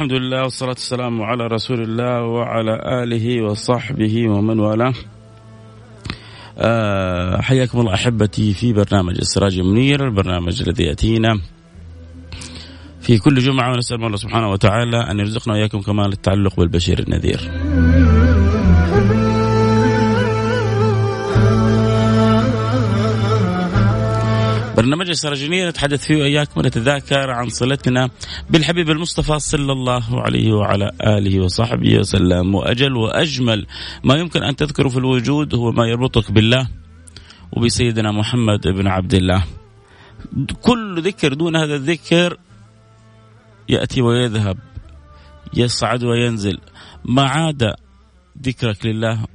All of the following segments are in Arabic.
الحمد لله والصلاة والسلام على رسول الله وعلى آله وصحبه ومن والاه. أه حياكم الله أحبتي في برنامج السراج المنير البرنامج الذي يأتينا في كل جمعة ونسأل الله سبحانه وتعالى أن يرزقنا وإياكم كمال التعلق بالبشير النذير. برنامج السراجنية نتحدث فيه وإياكم ونتذاكر عن صلتنا بالحبيب المصطفى صلى الله عليه وعلى آله وصحبه وسلم. وأجل وأجمل ما يمكن أن تذكره في الوجود هو ما يربطك بالله وبسيدنا محمد بن عبد الله. كل ذكر دون هذا الذكر يأتي ويذهب يصعد وينزل. ما عاد ذكرك لله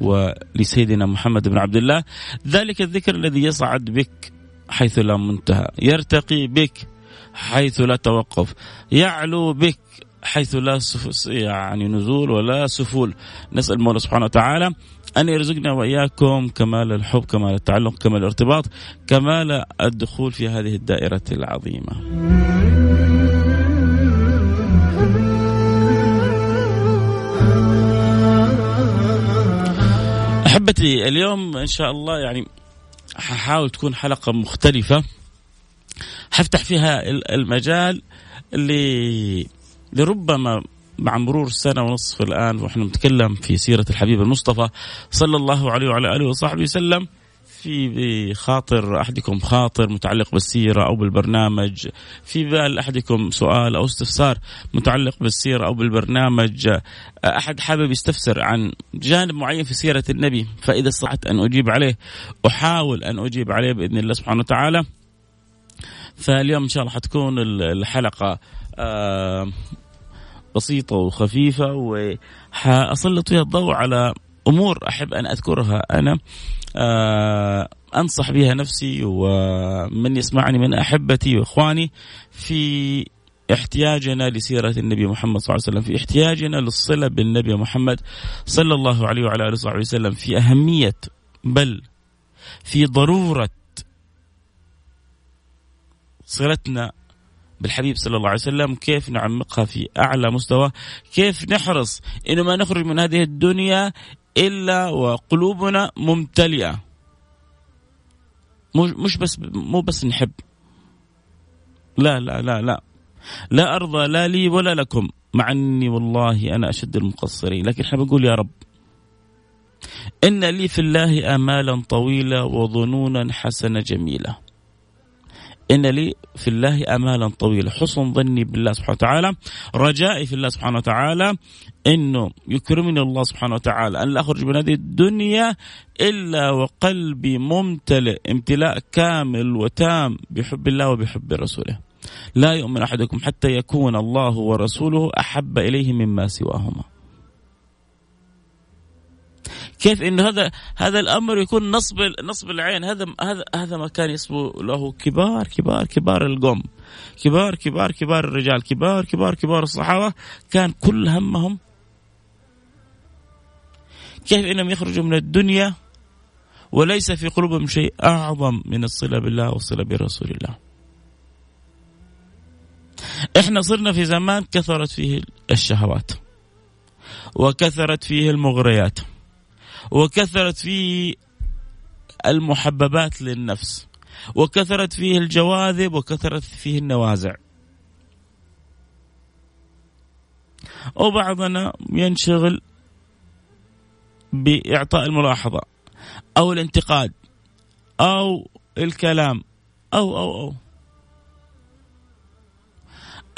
ولسيدنا محمد بن عبد الله ذلك الذكر الذي يصعد بك حيث لا منتهى. يرتقي بك حيث لا توقف. يعلو بك حيث لا يعني نزول ولا سفول. نسأل المولى سبحانه وتعالى أن يرزقنا وإياكم كمال الحب كمال التعلق كمال الارتباط كمال الدخول في هذه الدائرة العظيمة. أحبتي اليوم إن شاء الله يعني ححاول تكون حلقة مختلفة. حفتح فيها المجال اللي لربما مع مرور سنة ونصف الآن ونحن نتكلم في سيرة الحبيب المصطفى صلى الله عليه وعلى آله وصحبه وسلم. في بخاطر أحدكم خاطر متعلق بالسيرة أو بالبرنامج؟ في بال أحدكم سؤال أو استفسار متعلق بالسيرة أو بالبرنامج؟ أحد حابب يستفسر عن جانب معين في سيرة النبي؟ فإذا استطعت أن أجيب عليه أحاول أن أجيب عليه بإذن الله سبحانه وتعالى. فاليوم إن شاء الله حتكون الحلقة آه، بسيطة وخفيفة وحأسلط فيها الضوء على أمور أحب أن أذكرها أنا. أنصح بها نفسي ومن يسمعني من أحبتي وإخواني في احتياجنا لسيرة النبي محمد صلى الله عليه وسلم في احتياجنا للصلة بالنبي محمد صلى الله عليه وعلى آله وصحبه وسلم في أهمية بل في ضرورة صلتنا بالحبيب صلى الله عليه وسلم كيف نعمقها في أعلى مستوى كيف نحرص إنه ما نخرج من هذه الدنيا إلا وقلوبنا ممتلئة. مش بس مو بس نحب. لا لا لا لا. لا أرضى لا لي ولا لكم مع أني والله أنا أشد المقصرين. لكن إحنا بنقول يا رب إن لي في الله آمالا طويله وظنونا حسنه جميله إن لي في الله أمالا طويله حسن ظني بالله سبحانه وتعالى. رجائي في الله سبحانه وتعالى. إنه يكرمني الله سبحانه وتعالى. أن لا أخرج من هذه الدنيا إلا وقلبي ممتلئ. امتلاء كامل وتام بحب الله وبحب رسوله. لا يؤمن أحدكم حتى يكون الله ورسوله أحب إليه مما سواهما. كيف انه هذا هذا الأمر يكون نصب نصب العين. هذا هذا هذا ما كان يصبو له كبار كبار كبار القوم. كبار كبار كبار الرجال. كبار كبار كبار الصحابة. كان كل همهم كيف إنهم يخرجوا من الدنيا وليس في قلوبهم شيء أعظم من الصلة بالله والصلة برسول الله. إحنا صرنا في زمان كثرت فيه الشهوات وكثرت فيه المغريات. وكثرت فيه المحببات للنفس وكثرت فيه الجواذب وكثرت فيه النوازع. وبعضنا ينشغل بإعطاء الملاحظة أو الانتقاد أو الكلام أو أو أو.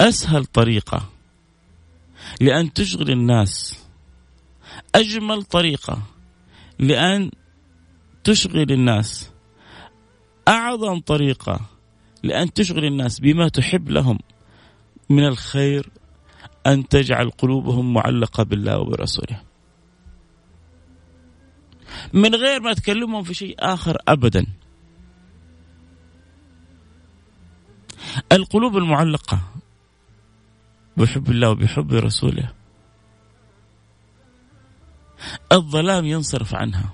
أسهل طريقة لأن تشغل الناس أجمل طريقة لأن تشغل الناس. أعظم طريقة لأن تشغل الناس بما تحب لهم من الخير أن تجعل قلوبهم معلقة بالله وبرسوله. من غير ما تكلمهم في شيء آخر أبدا. القلوب المعلقة بحب الله وبحب رسوله. الظلام ينصرف عنها.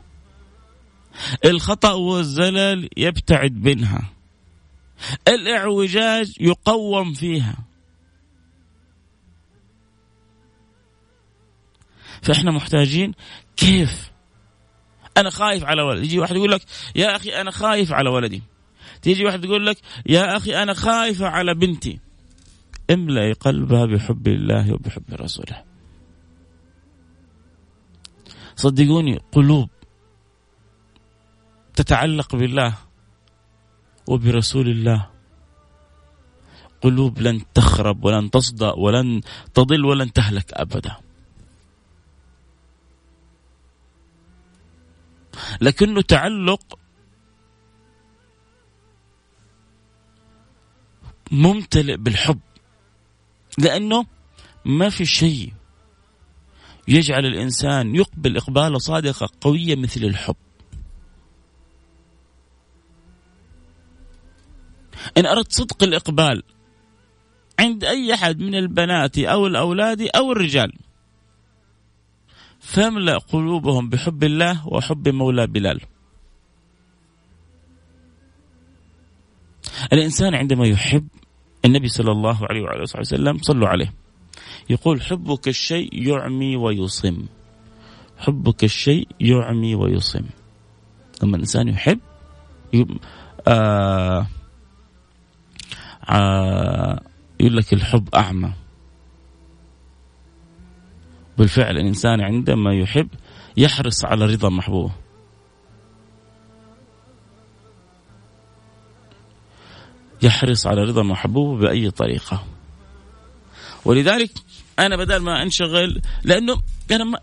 الخطأ والزلل يبتعد منها. الإعوجاج يقوم فيها. فإحنا محتاجين كيف؟ أنا خايف على ولدي. يجي واحد يقول لك يا أخي أنا خايف على ولدي. تيجي واحد يقول لك يا أخي أنا خايفة على بنتي. املأ قلبها بحب الله وبحب رسوله. صدقوني قلوب تتعلق بالله وبرسول الله. قلوب لن تخرب ولن تصدأ ولن تضل ولن تهلك أبدا. لكنه تعلق ممتلئ بالحب لأنه ما في شيء يجعل الإنسان يقبل اقباله صادقة قوية مثل الحب. إن أردت صدق الإقبال عند أي أحد من البنات أو الأولاد أو الرجال فاملأ قلوبهم بحب الله وحب مولى بلال. الإنسان عندما يحب النبي صلى الله عليه وعلى وسلم صلوا عليه يقول حبك الشيء يعمي ويصم. حبك الشيء يعمي ويصم. لما الإنسان يحب آه آه يقول لك الحب أعمى. بالفعل الإنسان عندما يحب يحرص على رضا محبوبه يحرص على رضا محبوبه بأي طريقة. ولذلك أنا بدل ما أنشغل لأنه أنا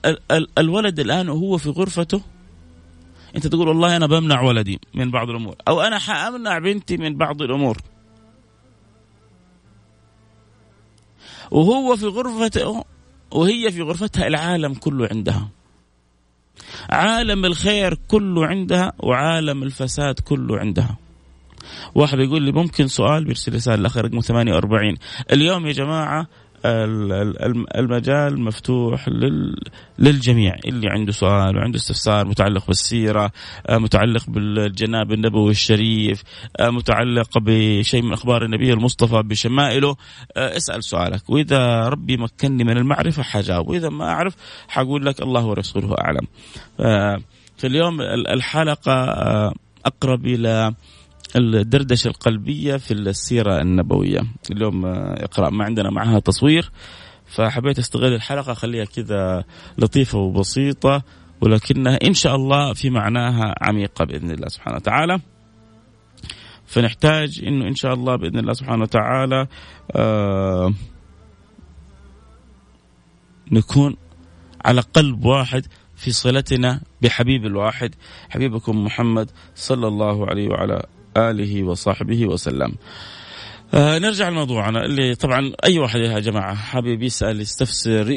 الولد الآن وهو في غرفته. أنت تقول والله أنا بمنع ولدي من بعض الأمور أو أنا حأمنع بنتي من بعض الأمور. وهو في غرفته وهي في غرفتها العالم كله عندها. عالم الخير كله عندها وعالم الفساد كله عندها. واحد يقول لي ممكن سؤال بيرسل رسالة الأخ رقم 48 اليوم يا جماعة المجال مفتوح للجميع اللي عنده سؤال وعنده استفسار متعلق بالسيرة آه، متعلق بالجناب النبوي الشريف آه، متعلق بشيء من أخبار النبي المصطفى بشمائله. آه، اسأل سؤالك. وإذا ربي مكنني من المعرفة حجاوب وإذا ما أعرف حقول لك الله ورسوله أعلم. في اليوم الحلقة أقرب إلى الدردشة القلبية في السيرة النبوية اليوم اقرأ ما عندنا معها تصوير فحبيت استغل الحلقة اخليها كذا لطيفة وبسيطة ولكنها إن شاء الله في معناها عميقة بإذن الله سبحانه وتعالى. فنحتاج إنه إن شاء الله بإذن الله سبحانه وتعالى آه نكون على قلب واحد في صلتنا بحبيب الواحد حبيبكم محمد صلى الله عليه وعلى آله وصحبه وسلم. آه نرجع لموضوعنا اللي طبعا أي واحد يا جماعة حابب يسأل يستفسر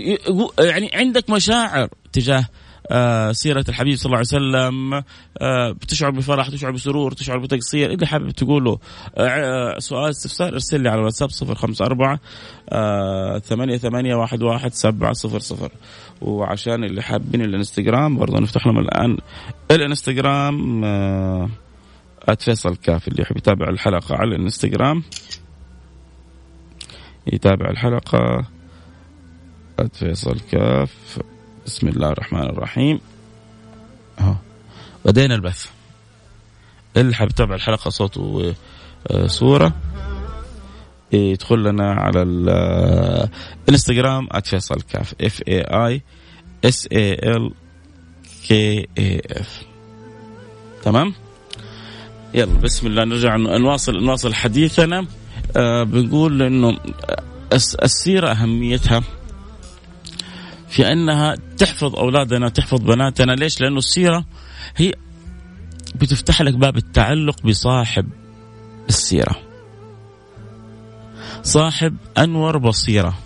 يعني عندك مشاعر تجاه آه سيرة الحبيب صلى الله عليه وسلم آه بتشعر بفرح تشعر بسرور تشعر بتقصير اللي حابب تقوله. آه سؤال استفسار ارسل لي على الواتساب صفر خمسة أربعة آه، ثمانية ثمانية واحد واحد سبعة صفر صفر. وعشان اللي حابين الانستغرام برضه نفتح لهم الآن الانستغرام آه فيصل كاف اللي يحب يتابع الحلقة على الانستغرام. يتابع الحلقة فيصل كاف بسم الله الرحمن الرحيم. اهو بدينا البث. اللي حاب يتابع الحلقة صوت وصورة يدخل لنا على الانستغرام @فيصل كاف F A I S A L K A F تمام؟ يلا بسم الله نرجع نواصل نواصل حديثنا آه بنقول إنه السيرة أهميتها في أنها تحفظ أولادنا تحفظ بناتنا ليش؟ لأنه السيرة هي بتفتح لك باب التعلق بصاحب السيرة. صاحب أنور بصيرة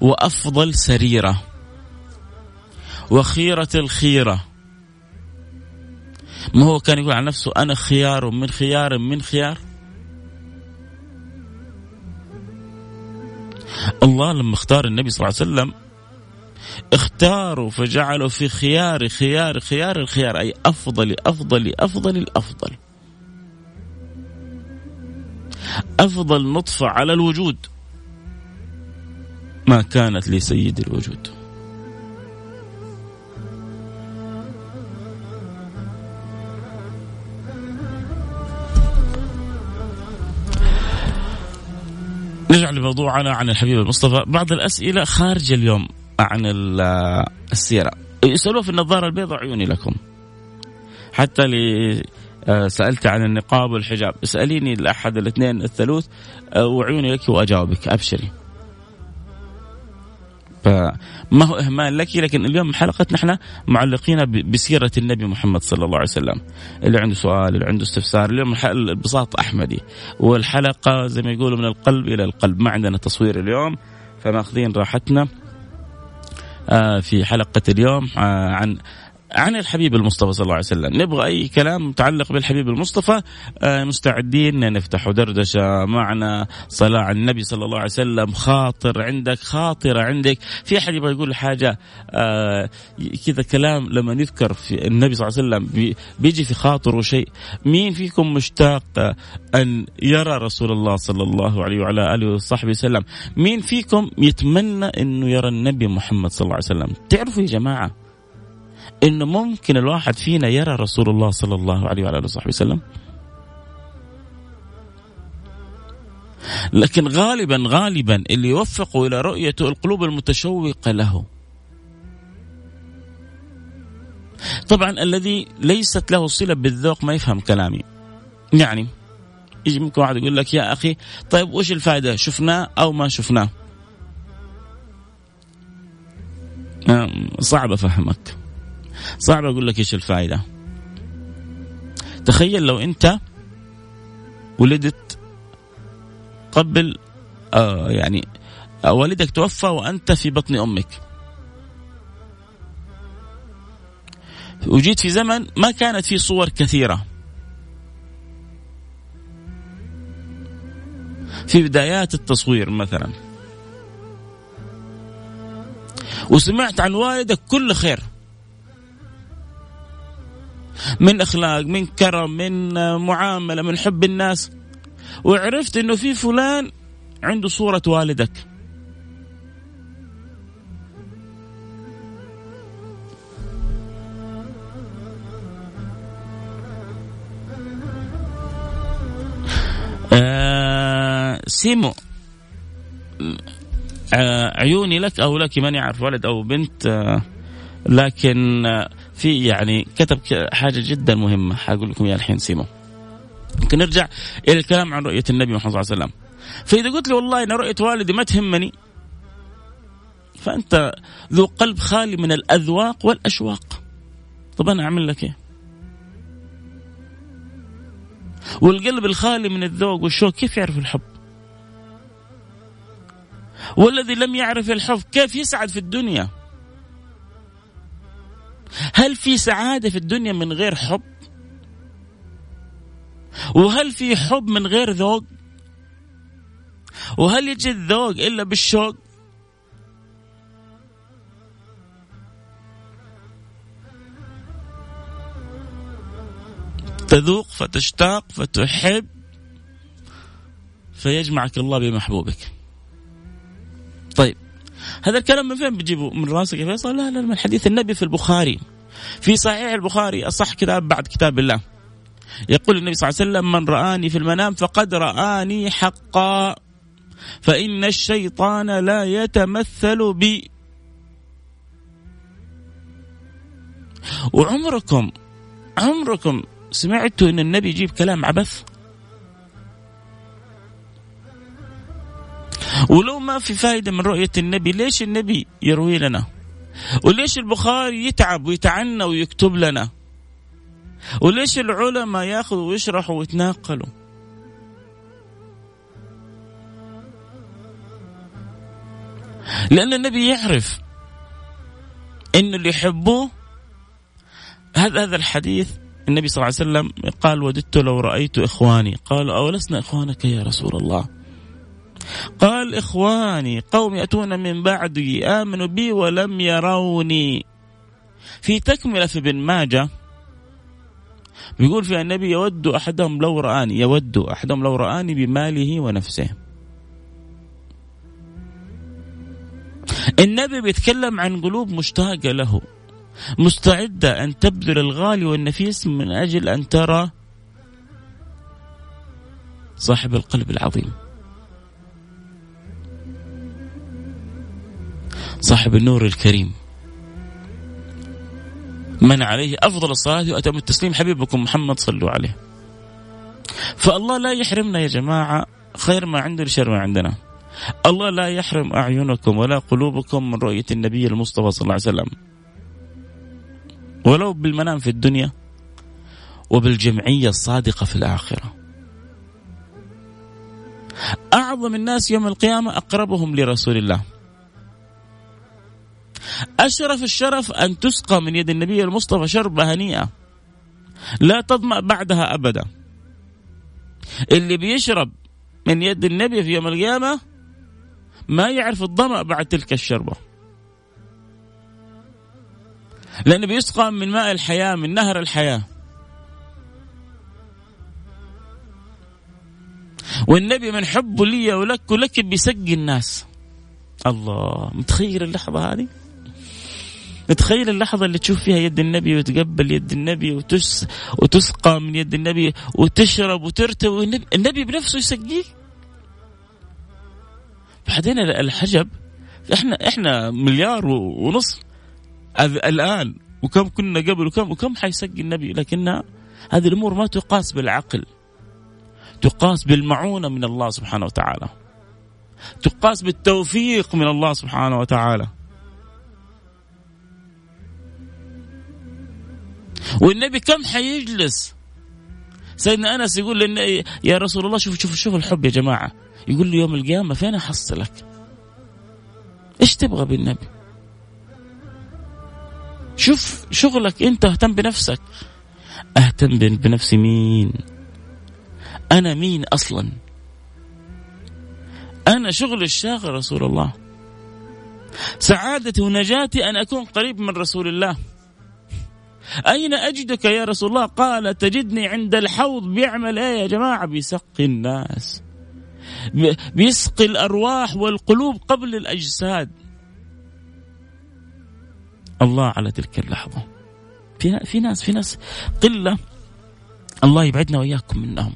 وأفضل سريرة وخيرة الخيرة ما هو كان يقول عن نفسه أنا خيار من خيار من خيار؟ الله لما اختار النبي صلى الله عليه وسلم اختاروا فجعلوا في خيار خيار خيار الخيار أي أفضل أفضل أفضل الأفضل أفضل نطفة على الوجود ما كانت لسيد الوجود. نرجع لموضوعنا عن الحبيب المصطفى. بعض الأسئلة خارج اليوم عن السيرة يسألوه في النظارة البيضاء عيوني لكم. حتى لي آه، سألت عن النقاب والحجاب. اسأليني الأحد الاثنين الثالوث آه، وعيوني لك وأجاوبك. أبشري. فما هو إهمال لك؟ لكن اليوم حلقتنا إحنا معلقين بسيرة النبي محمد صلى الله عليه وسلم. اللي عنده سؤال اللي عنده استفسار. اليوم البساط أحمدي. والحلقة زي ما يقولوا من القلب إلى القلب. ما عندنا تصوير اليوم فماخذين راحتنا. آه، في حلقة اليوم آه، عن عن الحبيب المصطفى صلى الله عليه وسلم. نبغى أي كلام متعلق بالحبيب المصطفى آه، مستعدين نفتح دردشة معنا. صلاة على النبي صلى الله عليه وسلم خاطر عندك خاطرة عندك. في أحد يبغى يقول حاجة؟ آه، كذا كلام لما يذكر في النبي صلى الله عليه وسلم بيجي في خاطره شيء مين فيكم مشتاق أن يرى رسول الله صلى الله عليه وعلى آله وصحبه وسلم؟ مين فيكم يتمنى أنه يرى النبي محمد صلى الله عليه وسلم؟ تعرفوا يا جماعة إنه ممكن الواحد فينا يرى رسول الله صلى الله عليه وعلى آله وصحبه وسلم. لكن غالبا غالبا اللي يوفقوا إلى رؤيته القلوب المتشوقة له. طبعا الذي ليست له صلة بالذوق ما يفهم كلامي. يعني يجي ممكن واحد يقول لك يا أخي طيب وش الفائدة؟ شفناه أو ما شفناه صعب أفهمك. صعب أقول لك إيش الفائدة. تخيل لو أنت ولدت قبل آه يعني آه والدك توفى وأنت في بطن أمك. وجيت في زمن ما كانت فيه صور كثيرة. في بدايات التصوير مثلا. وسمعت عن والدك كل خير. من أخلاق من كرم من معاملة من حب الناس. وعرفت إنه في فلان عنده صورة والدك. آه سيمو آه، عيوني لك أو لك من يعرف ولد أو بنت؟ آه، لكن في يعني كتب حاجة جدا مهمة حقول لكم إياها الحين سيمو. ممكن نرجع إلى الكلام عن رؤية النبي محمد صلى الله عليه وسلم. فإذا قلت لي والله إن رؤية والدي ما تهمني فأنت ذو قلب خالي من الأذواق والأشواق. طب أنا أعمل لك إيه؟ والقلب الخالي من الذوق والشوق كيف يعرف الحب؟ والذي لم يعرف الحب كيف يسعد في الدنيا؟ هل في سعادة في الدنيا من غير حب؟ وهل في حب من غير ذوق؟ وهل يجي الذوق إلا بالشوق؟ تذوق فتشتاق فتحب فيجمعك الله بمحبوبك. طيب. هذا الكلام من فين بتجيبه من راسك يا فيصل؟ لا لا من حديث النبي في البخاري. في صحيح البخاري أصح كتاب بعد كتاب الله. يقول النبي صلى الله عليه وسلم من رآني في المنام فقد رآني حقا فإن الشيطان لا يتمثل بي. وعمركم عمركم سمعتوا إن النبي يجيب كلام عبث؟ ولو ما في فائده من رؤية النبي ليش النبي يروي لنا؟ وليش البخاري يتعب ويتعنى ويكتب لنا؟ وليش العلماء ياخذوا ويشرحوا ويتناقلوا؟ لأن النبي يعرف إن اللي يحبوه هذا هذا الحديث النبي صلى الله عليه وسلم قال وددت لو رأيت إخواني قالوا أولسنا إخوانك يا رسول الله؟ قال إخواني قوم يأتون من بعدي آمنوا بي ولم يروني. في تكملة في ابن ماجه بيقول فيها النبي يود أحدهم لو رآني يود أحدهم لو رآني بماله ونفسه. النبي بيتكلم عن قلوب مشتاقة له مستعدة أن تبذل الغالي والنفيس من أجل أن ترى صاحب القلب العظيم. صاحب النور الكريم. من عليه أفضل الصلاة وأتم التسليم حبيبكم محمد صلوا عليه. فالله لا يحرمنا يا جماعة خير ما عنده لشر ما عندنا. الله لا يحرم أعينكم ولا قلوبكم من رؤية النبي المصطفى صلى الله عليه وسلم. ولو بالمنام في الدنيا وبالجمعية الصادقة في الآخرة. أعظم الناس يوم القيامة أقربهم لرسول الله. أشرف الشرف أن تسقى من يد النبي المصطفى شربة هنيئة. لا تظمأ بعدها أبدا. اللي بيشرب من يد النبي في يوم القيامة ما يعرف الظمأ بعد تلك الشربة. لأنه بيسقى من ماء الحياة من نهر الحياة. والنبي من حبه لي ولك ولك بيسقي الناس. الله متخيل اللحظة هذه؟ تخيل اللحظة اللي تشوف فيها يد النبي وتقبل يد النبي وتس وتسقى من يد النبي وتشرب وترتوي النبي, بنفسه يسقيك بعدين الحجب إحنا إحنا مليار ونص الآن وكم كنا قبل وكم وكم حيسقي النبي؟ لكنها هذه الأمور ما تقاس بالعقل. تقاس بالمعونة من الله سبحانه وتعالى. تقاس بالتوفيق من الله سبحانه وتعالى. والنبي كم حيجلس سيدنا أنس يقول لن يا رسول الله شوف شوف شوف الحب يا جماعة يقول لي يوم القيامة فين أحصلك؟ إيش تبغى بالنبي؟ شوف شغلك أنت اهتم بنفسك أهتم بنفسي مين؟ أنا مين أصلا؟ أنا شغل الشاغل رسول الله سعادتي ونجاتي أن أكون قريب من رسول الله أين أجدك يا رسول الله؟ قال تجدني عند الحوض. بيعمل إيه يا جماعة؟ بيسقي الناس. بيسقي الأرواح والقلوب قبل الأجساد. الله على تلك اللحظة. في في ناس في ناس قلة. الله يبعدنا وإياكم منهم.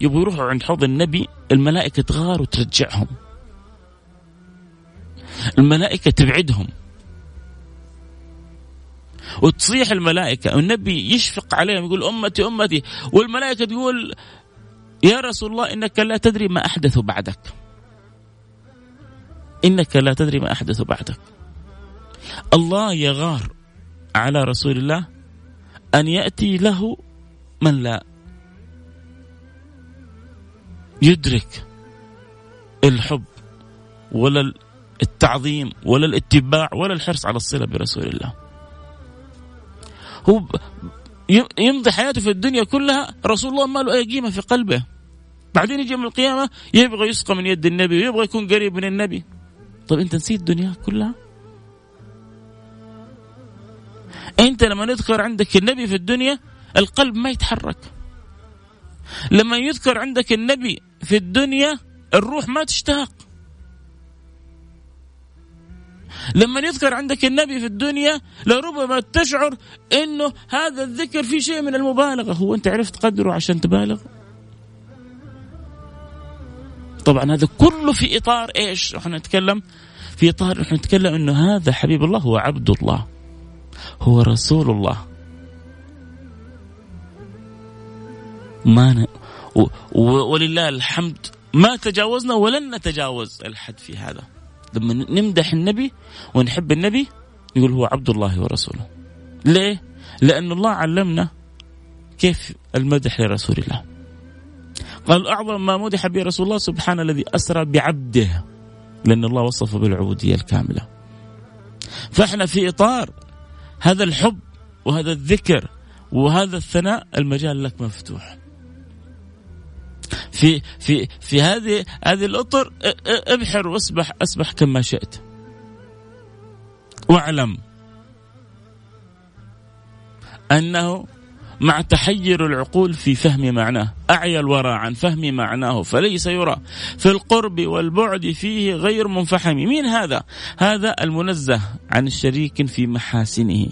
يبغوا يروحوا عند حوض النبي الملائكة تغار وترجعهم. الملائكة تبعدهم. وتصيح الملائكة والنبي يشفق عليهم يقول أمتي أمتي والملائكة تقول يا رسول الله إنك لا تدري ما أحدث بعدك. إنك لا تدري ما أحدث بعدك. الله يغار على رسول الله أن يأتي له من لا يدرك الحب ولا التعظيم ولا الاتباع ولا الحرص على الصلة برسول الله. هو يمضي حياته في الدنيا كلها رسول الله ما له أي قيمة في قلبه. بعدين يجي يوم القيامة يبغى يسقى من يد النبي ويبغى يكون قريب من النبي. طيب أنت نسيت الدنيا كلها؟ أنت لما نذكر عندك النبي في الدنيا القلب ما يتحرك. لما يذكر عندك النبي في الدنيا الروح ما تشتاق. لما يذكر عندك النبي في الدنيا لربما تشعر إنه هذا الذكر فيه شيء من المبالغة. هو أنت عرفت قدره عشان تبالغ؟ طبعا هذا كله في إطار إيش؟ إحنا نتكلم في إطار إحنا نتكلم إنه هذا حبيب الله هو عبد الله. هو رسول الله. ما ن... و... ولله الحمد. ما تجاوزنا ولن نتجاوز الحد في هذا. لما نمدح النبي ونحب النبي يقول هو عبد الله ورسوله. ليه؟ لأن الله علمنا كيف المدح لرسول الله. قال أعظم ما مدح به رسول الله سبحان الذي أسرى بعبده لأن الله وصفه بالعبودية الكاملة. فإحنا في إطار هذا الحب وهذا الذكر وهذا الثناء المجال لك مفتوح. في في في هذه هذه الأطر أبحر واسبح اسبح كما شئت. واعلم أنه مع تحير العقول في فهم معناه أعيا الورى عن فهم معناه فليس يرى. في القرب والبعد فيه غير منفحم. مين هذا؟ هذا المنزه عن الشريك في محاسنه.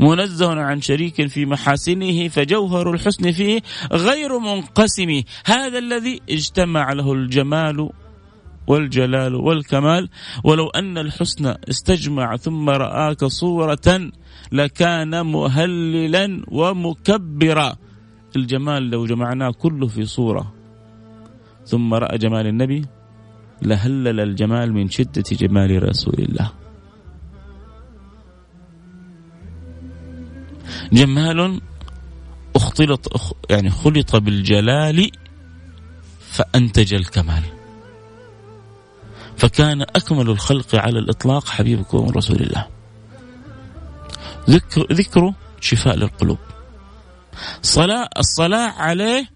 منزه عن شريك في محاسنه فجوهر الحسن فيه غير منقسم. هذا الذي اجتمع له الجمال والجلال والكمال. ولو أن الحسن استجمع ثم رآك صورة لكان مهللا ومكبرا. الجمال لو جمعناه كله في صورة. ثم رأى جمال النبي لهلل الجمال من شدة جمال رسول الله. جمال اختلط يعني خلط بالجلال فأنتج الكمال. فكان أكمل الخلق على الإطلاق حبيبكم رسول الله. ذكر ذكره شفاء للقلوب. صلاة الصلاة عليه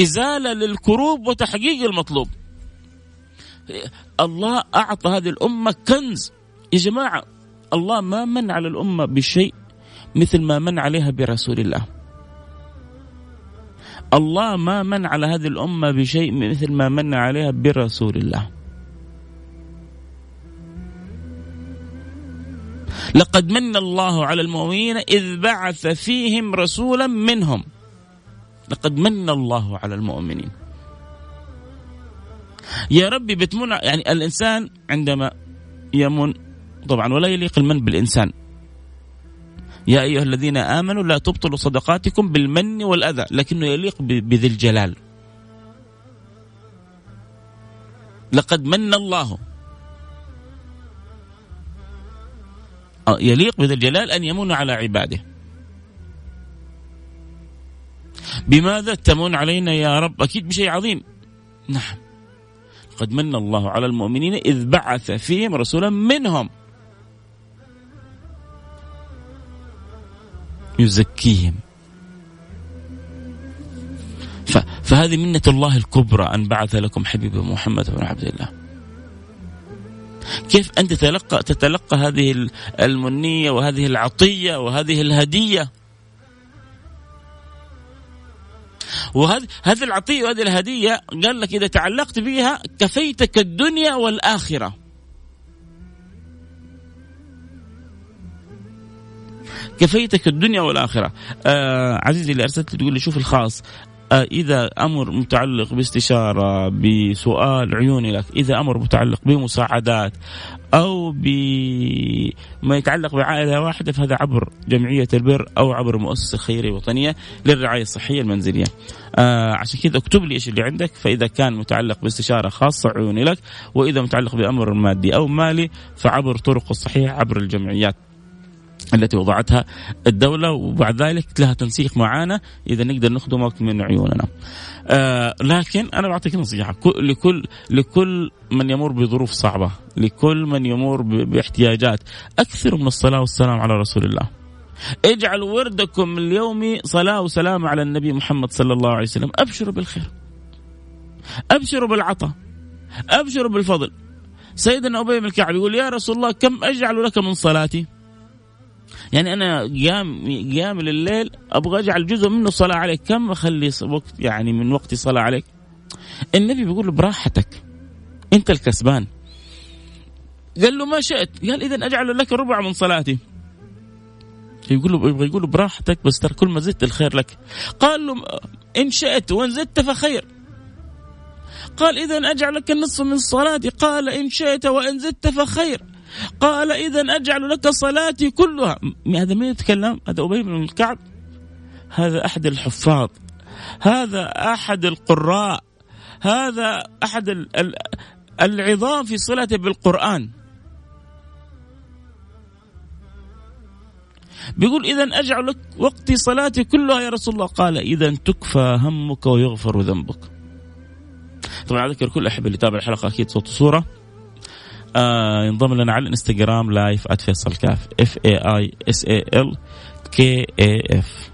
إزالة للكروب وتحقيق المطلوب. الله أعطى هذه الأمة كنز. يا جماعة الله ما من على الأمة بشيء مثل ما من عليها برسول الله. الله ما من على هذه الأمة بشيء مثل ما من عليها برسول الله. لقد من الله على المؤمنين إذ بعث فيهم رسولا منهم. لقد من الله على المؤمنين. يا ربي بتمن يعني الإنسان عندما يمن طبعا ولا يليق المن بالإنسان. يا أيها الذين آمنوا لا تبطلوا صدقاتكم بالمن والأذى لكنه يليق بذي الجلال. لقد من الله. يليق بذي الجلال أن يمن على عباده. بماذا تمن علينا يا رب؟ أكيد بشيء عظيم. نعم. قد من الله على المؤمنين إذ بعث فيهم رسولا منهم. يزكيهم. فهذه منة الله الكبرى أن بعث لكم حبيب محمد بن عبد الله. كيف أنت تتلقى تتلقى هذه المنية وهذه العطية وهذه الهدية؟ وهذه هذه العطية وهذه الهدية قال لك إذا تعلقت بها كفيتك الدنيا والآخرة. كفيتك الدنيا والآخرة. آه عزيزي اللي أرسلت تقول لي شوف الخاص. إذا أمر متعلق باستشارة بسؤال عيوني لك إذا أمر متعلق بمساعدات أو بما يتعلق بعائلة واحدة فهذا عبر جمعية البر أو عبر مؤسسة خيرية وطنية للرعاية الصحية المنزلية. آه عشان كذا اكتب لي إيش اللي عندك فإذا كان متعلق باستشارة خاصة عيوني لك وإذا متعلق بأمر مادي أو مالي فعبر طرق الصحيحة عبر الجمعيات. التي وضعتها الدولة وبعد ذلك لها تنسيق معنا إذا نقدر نخدمك من عيوننا. آه لكن أنا بعطيك نصيحة. لكل لكل من يمر بظروف صعبة لكل من يمر باحتياجات أكثر من الصلاة والسلام على رسول الله. اجعلوا وردكم اليومي صلاة وسلام على النبي محمد صلى الله عليه وسلم. أبشروا بالخير. أبشروا بالعطاء. أبشروا بالفضل. سيدنا أبي بن الكعب يقول يا رسول الله كم أجعل لك من صلاتي؟ يعني أنا قيام قيام الليل أبغى أجعل جزء منه صلاه عليك. كم أخلي وقت يعني من وقتي صلاه عليك؟ النبي بيقول له براحتك. أنت الكسبان. قال له ما شئت. قال اذا أجعل لك ربع من صلاتي. يقول له يبغى يقول له براحتك بس ترى كل ما زدت الخير لك. قال له إن شئت وإن زدت فخير. قال اذا أجعل لك النصف من صلاتي. قال إن شئت وإن زدت فخير. قال إذا أجعل لك صلاتي كلها. هذا مين يتكلم؟ هذا أبي بن الكعب. هذا أحد الحفاظ. هذا أحد القراء. هذا أحد العظام في صلته بالقرآن. بيقول إذا أجعل لك وقتي صلاتي كلها يا رسول الله. قال إذا تكفى همك ويغفر ذنبك. طبعا أذكر كل أحب اللي يتابع الحلقة أكيد صوت وصورة. آه ينضم لنا على الانستغرام live @فيصل كاف. F A I S A L K A F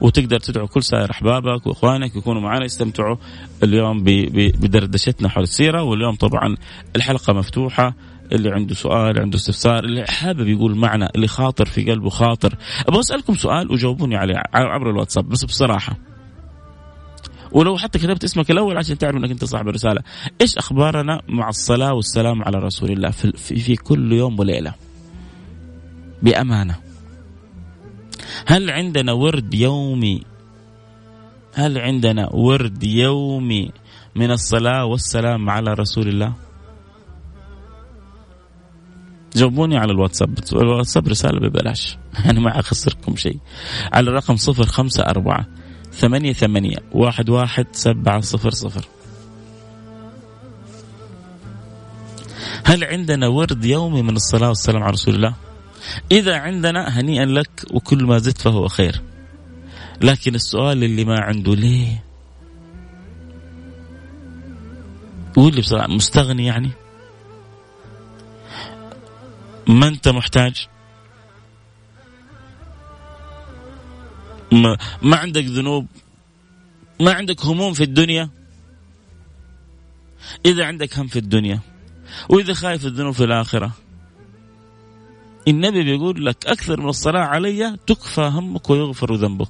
وتقدر تدعو كل سائر أحبابك وإخوانك يكونوا معنا يستمتعوا اليوم بدردشتنا حول السيرة. واليوم طبعا الحلقة مفتوحة. اللي عنده سؤال عنده استفسار اللي حابب يقول معنا اللي خاطر في قلبه خاطر. أبغى أسألكم سؤال وجاوبوني عليه عبر الواتساب بس بصراحة. ولو حتى كتبت اسمك الأول عشان تعرف إنك أنت صاحب الرسالة. إيش أخبارنا مع الصلاة والسلام على رسول الله في, في, كل يوم وليلة؟ بأمانة. هل عندنا ورد يومي؟ هل عندنا ورد يومي من الصلاة والسلام على رسول الله؟ جاوبوني على الواتساب. الواتساب رسالة ببلاش. أنا ما أخسركم شيء. على الرقم صفر خمسة أربعة ثمانية ثمانية واحد واحد سبعة صفر صفر. هل عندنا ورد يومي من الصلاة والسلام على رسول الله؟ إذا عندنا هنيئا لك وكل ما زدت فهو خير. لكن السؤال اللي ما عنده ليه؟ قول لي بصراحة مستغني يعني؟ ما أنت محتاج؟ ما, ما عندك ذنوب؟ ما عندك هموم في الدنيا؟ إذا عندك هم في الدنيا وإذا خايف الذنوب في الآخرة. النبي بيقول لك أكثر من الصلاة علي تكفى همك ويغفر ذنبك.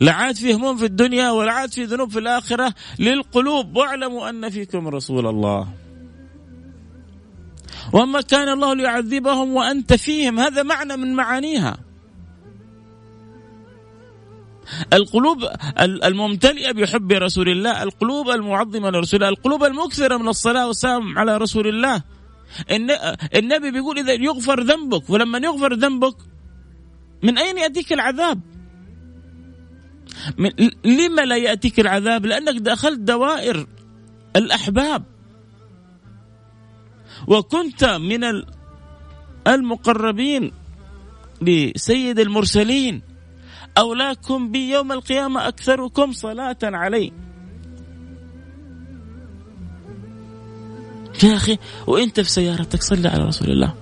لا عاد في هموم في الدنيا ولا عاد في ذنوب في الآخرة للقلوب واعلموا أن فيكم رسول الله. وما كان الله ليعذبهم وأنت فيهم هذا معنى من معانيها. القلوب الممتلئة بحب رسول الله القلوب المعظمة لرسول الله القلوب المكثرة من الصلاة والسلام على رسول الله. النبي بيقول إذا يغفر ذنبك ولما يغفر ذنبك من أين يأتيك العذاب؟ من لما لا يأتيك العذاب؟ لأنك دخلت دوائر الأحباب. وكنت من المقربين لسيد المرسلين. أولاكم بي يوم القيامة أكثركم صلاة علي. يا أخي وأنت في سيارتك صلي على رسول الله.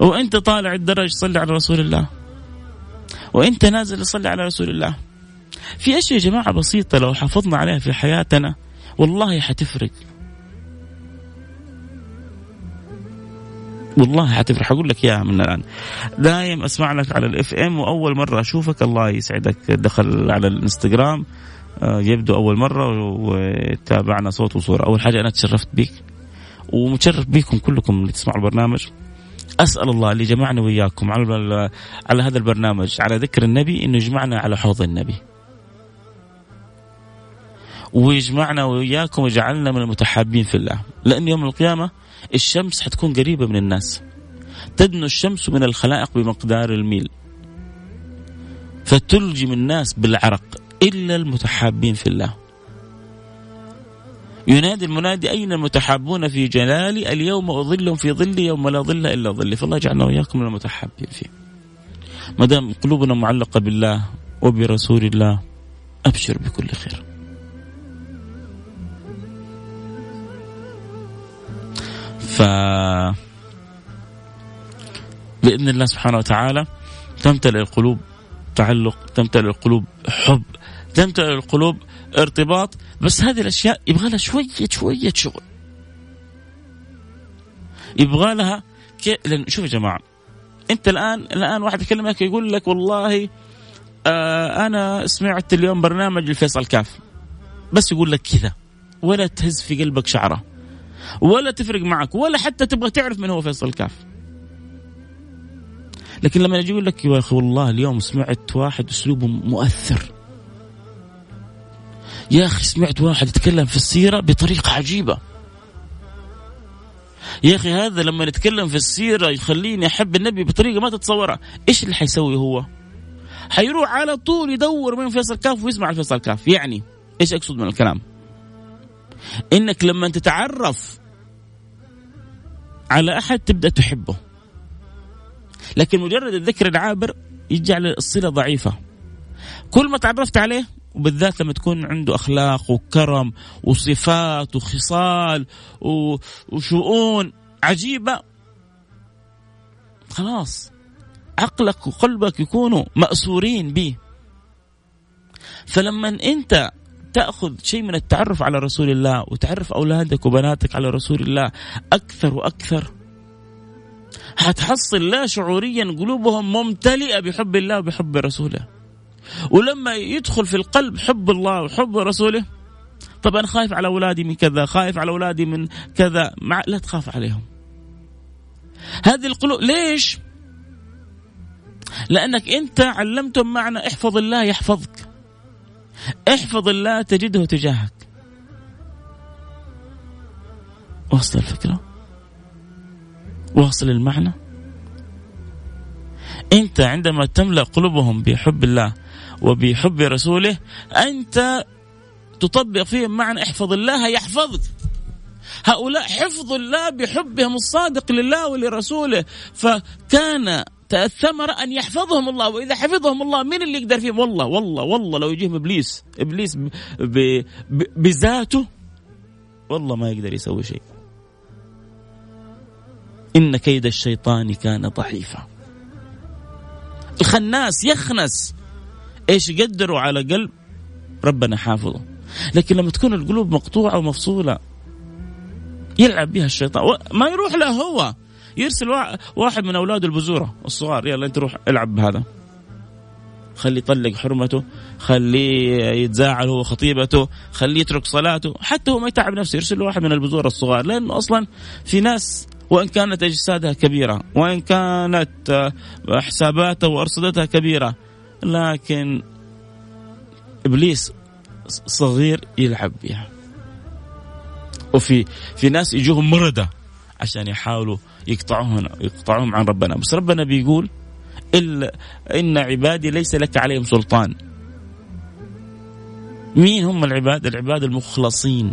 وأنت طالع الدرج صلي على رسول الله. وأنت نازل صلي على رسول الله. في أشياء يا جماعة بسيطة لو حافظنا عليها في حياتنا والله حتفرق. والله حتفرق. حقول لك إياها من الآن. دايم أسمع لك على ال FM وأول مرة أشوفك. الله يسعدك. دخل على الإنستغرام. آه، يبدو أول مرة وتابعنا صوت وصورة. أول حاجة أنا تشرفت بيك. ومتشرف بيكم كلكم اللي تسمعوا البرنامج. أسأل الله اللي جمعنا وياكم على على هذا البرنامج. على ذكر النبي إنه يجمعنا على حوض النبي. ويجمعنا وإياكم ويجعلنا من المتحابين في الله. لأن يوم القيامة الشمس حتكون قريبة من الناس. تدنو الشمس من الخلائق بمقدار الميل. فتلجم الناس بالعرق إلا المتحابين في الله. ينادي المنادي أين المتحابون في جلالي اليوم أظلهم في ظلي يوم لا ظل إلا ظلي فالله يجعلنا وإياكم من المتحابين فيه. ما دام قلوبنا معلقة بالله وبرسول الله أبشر بكل خير. ف بإذن الله سبحانه وتعالى تمتلئ القلوب تعلق تمتلئ القلوب حب تمتلئ القلوب ارتباط. بس هذه الأشياء يبغى لها شوية شوية شغل. يبغى لها كي... لأن شوف يا جماعة أنت الآن الآن واحد يكلمك يقول لك والله آه أنا سمعت اليوم برنامج الفيصل كاف. بس يقول لك كذا ولا تهز في قلبك شعره. ولا تفرق معك ولا حتى تبغى تعرف من هو فيصل كاف لكن لما يجي يقول لك يا أخي والله اليوم سمعت واحد أسلوبه مؤثر. يا أخي سمعت واحد يتكلم في السيرة بطريقة عجيبة. يا أخي هذا لما نتكلم في السيرة يخليني أحب النبي بطريقة ما تتصورها. إيش اللي حيسوي هو؟ حيروح على طول يدور من فيصل كاف ويسمع الفيصل كاف يعني إيش أقصد من الكلام؟ إنك لما تتعرف على أحد تبدأ تحبه. لكن مجرد الذكر العابر يجعل الصلة ضعيفة. كل ما تعرفت عليه وبالذات لما تكون عنده أخلاق وكرم وصفات وخصال وشؤون عجيبة خلاص عقلك وقلبك يكونوا مأسورين به. فلما أنت تأخذ شيء من التعرف على رسول الله وتعرف أولادك وبناتك على رسول الله أكثر وأكثر. حتحصل لا شعوريا قلوبهم ممتلئة بحب الله وبحب رسوله. ولما يدخل في القلب حب الله وحب رسوله طب أنا خايف على أولادي من كذا خايف على أولادي من كذا مع لا تخاف عليهم. هذه القلوب ليش؟ لأنك أنت علمتم معنى احفظ الله يحفظك. احفظ الله تجده تجاهك. واصل الفكرة؟ واصل المعنى؟ انت عندما تملأ قلوبهم بحب الله وبحب رسوله انت تطبق فيهم معنى احفظ الله يحفظك. هؤلاء حفظ الله بحبهم الصادق لله ولرسوله. فكان الثمرة أن يحفظهم الله وإذا حفظهم الله مين اللي يقدر فيهم والله والله والله لو يجيهم إبليس إبليس بذاته والله ما يقدر يسوي شيء. إن كيد الشيطان كان ضعيفا. الخناس يخنس. إيش يقدروا على قلب؟ ربنا حافظه. لكن لما تكون القلوب مقطوعة ومفصولة يلعب بها الشيطان. ما يروح له هو. يرسل واحد من اولاده البزورة الصغار يلا أنت روح العب بهذا. خليه يطلق حرمته خليه يتزاعل هو خطيبته خليه يترك صلاته حتى هو ما يتعب نفسه يرسل واحد من البزور الصغار لأنه أصلا في ناس وإن كانت أجسادها كبيرة وإن كانت حساباتها وأرصدتها كبيرة لكن إبليس صغير يلعب بها. وفي في ناس يجوهم مرده عشان يحاولوا يقطعوهم يقطعوهم عن ربنا. بس ربنا بيقول إلا إن عبادي ليس لك عليهم سلطان. مين هم العباد؟ العباد المخلصين.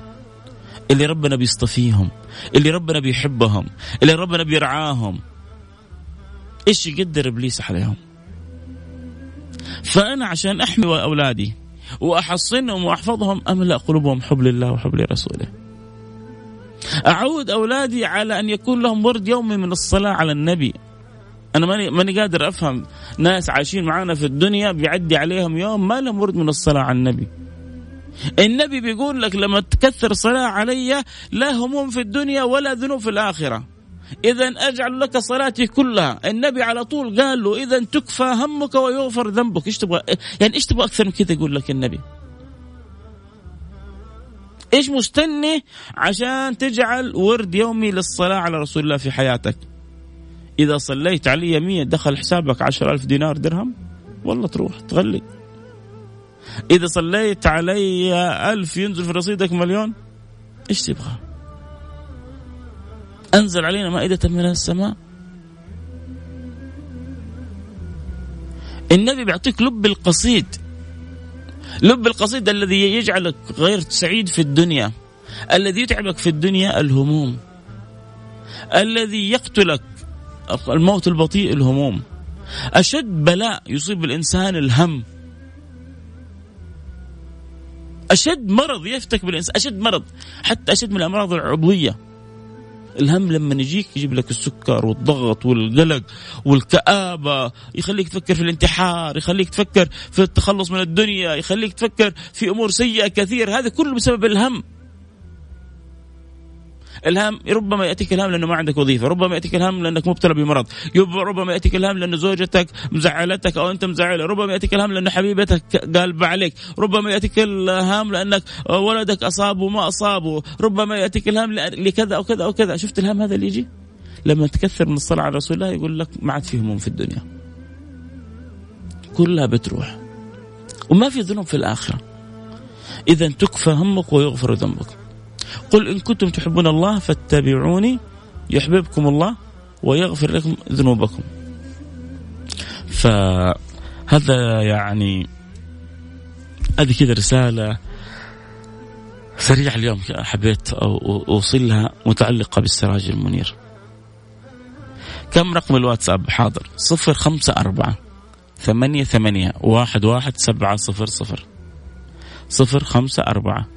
اللي ربنا بيصطفيهم اللي ربنا بيحبهم اللي ربنا بيرعاهم. إيش يقدر إبليس عليهم؟ فأنا عشان أحمي أولادي وأحصنهم وأحفظهم املا قلوبهم حب لله وحب لرسوله؟ أعود أولادي على أن يكون لهم ورد يومي من الصلاة على النبي. أنا ماني ماني قادر أفهم ناس عايشين معانا في الدنيا بيعدي عليهم يوم ما لهم ورد من الصلاة على النبي. النبي بيقول لك لما تكثر صلاة علي لا هموم في الدنيا ولا ذنوب في الآخرة. إذا أجعل لك صلاتي كلها. النبي على طول قال له إذا تكفى همك ويغفر ذنبك. إيش تبغى يعني إيش تبغى أكثر من كذا يقول لك النبي؟ إيش مستني عشان تجعل ورد يومي للصلاة على رسول الله في حياتك؟ إذا صليت علي مية دخل حسابك عشر ألف دينار درهم؟ والله تروح تغلق إذا صليت علي ألف ينزل في رصيدك مليون؟ إيش تبغى؟ أنزل علينا مائدة من السماء. النبي بيعطيك لب القصيد. لب القصيد الذي يجعلك غير سعيد في الدنيا. الذي يتعبك في الدنيا الهموم. الذي يقتلك الموت البطيء الهموم. أشد بلاء يصيب الإنسان الهم. أشد مرض يفتك بالإنسان أشد مرض. حتى أشد من الأمراض العضوية. الهم لما يجيك يجيب لك السكر والضغط والقلق والكآبة يخليك تفكر في الانتحار يخليك تفكر في التخلص من الدنيا يخليك تفكر في أمور سيئة كثير. هذا كله بسبب الهم. الهام ربما ياتيك الهام لأنه ما عندك وظيفة، ربما ياتيك الهام لأنك مبتلى بمرض، ربما ياتيك الهام لأن زوجتك مزعلتك أو أنت مزعلة، ربما ياتيك الهام لأن حبيبتك قالبه عليك، ربما ياتيك الهام لأنك ولدك اصابه وما أصابه، ربما ياتيك الهام لكذا أو كذا أو كذا، شفت الهام هذا اللي يجي؟ لما تكثر من الصلاة على رسول الله يقول لك ما عاد في هموم في الدنيا. كلها بتروح. وما في ذنوب في الآخرة. اذا تكفى همك ويغفر ذنبك. قل إن كنتم تحبون الله فاتبعوني يحببكم الله ويغفر لكم ذنوبكم. فهذا يعني هذه كذا رسالة سريعة اليوم حبيت أوصلها متعلقة بالسراج المنير. كم رقم الواتساب؟ حاضر. صفر خمسة أربعة ثمانية ثمانية واحد واحد سبعة صفر صفر. صفر خمسة أربعة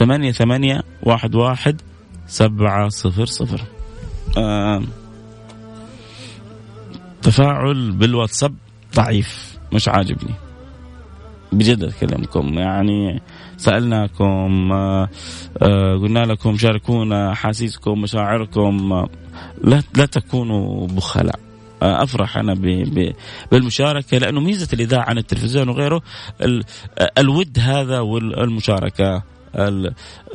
ثمانية ثمانية واحد واحد سبعة صفر صفر. آه تفاعل بالواتساب ضعيف مش عاجبني. بجد أكلمكم يعني سألناكم آه آه قلنا لكم شاركونا أحاسيسكم مشاعركم آه لا لا تكونوا بخلاء. أفرح أنا بالمشاركة لأنه ميزة الإذاعة عن التلفزيون وغيره الود هذا والمشاركة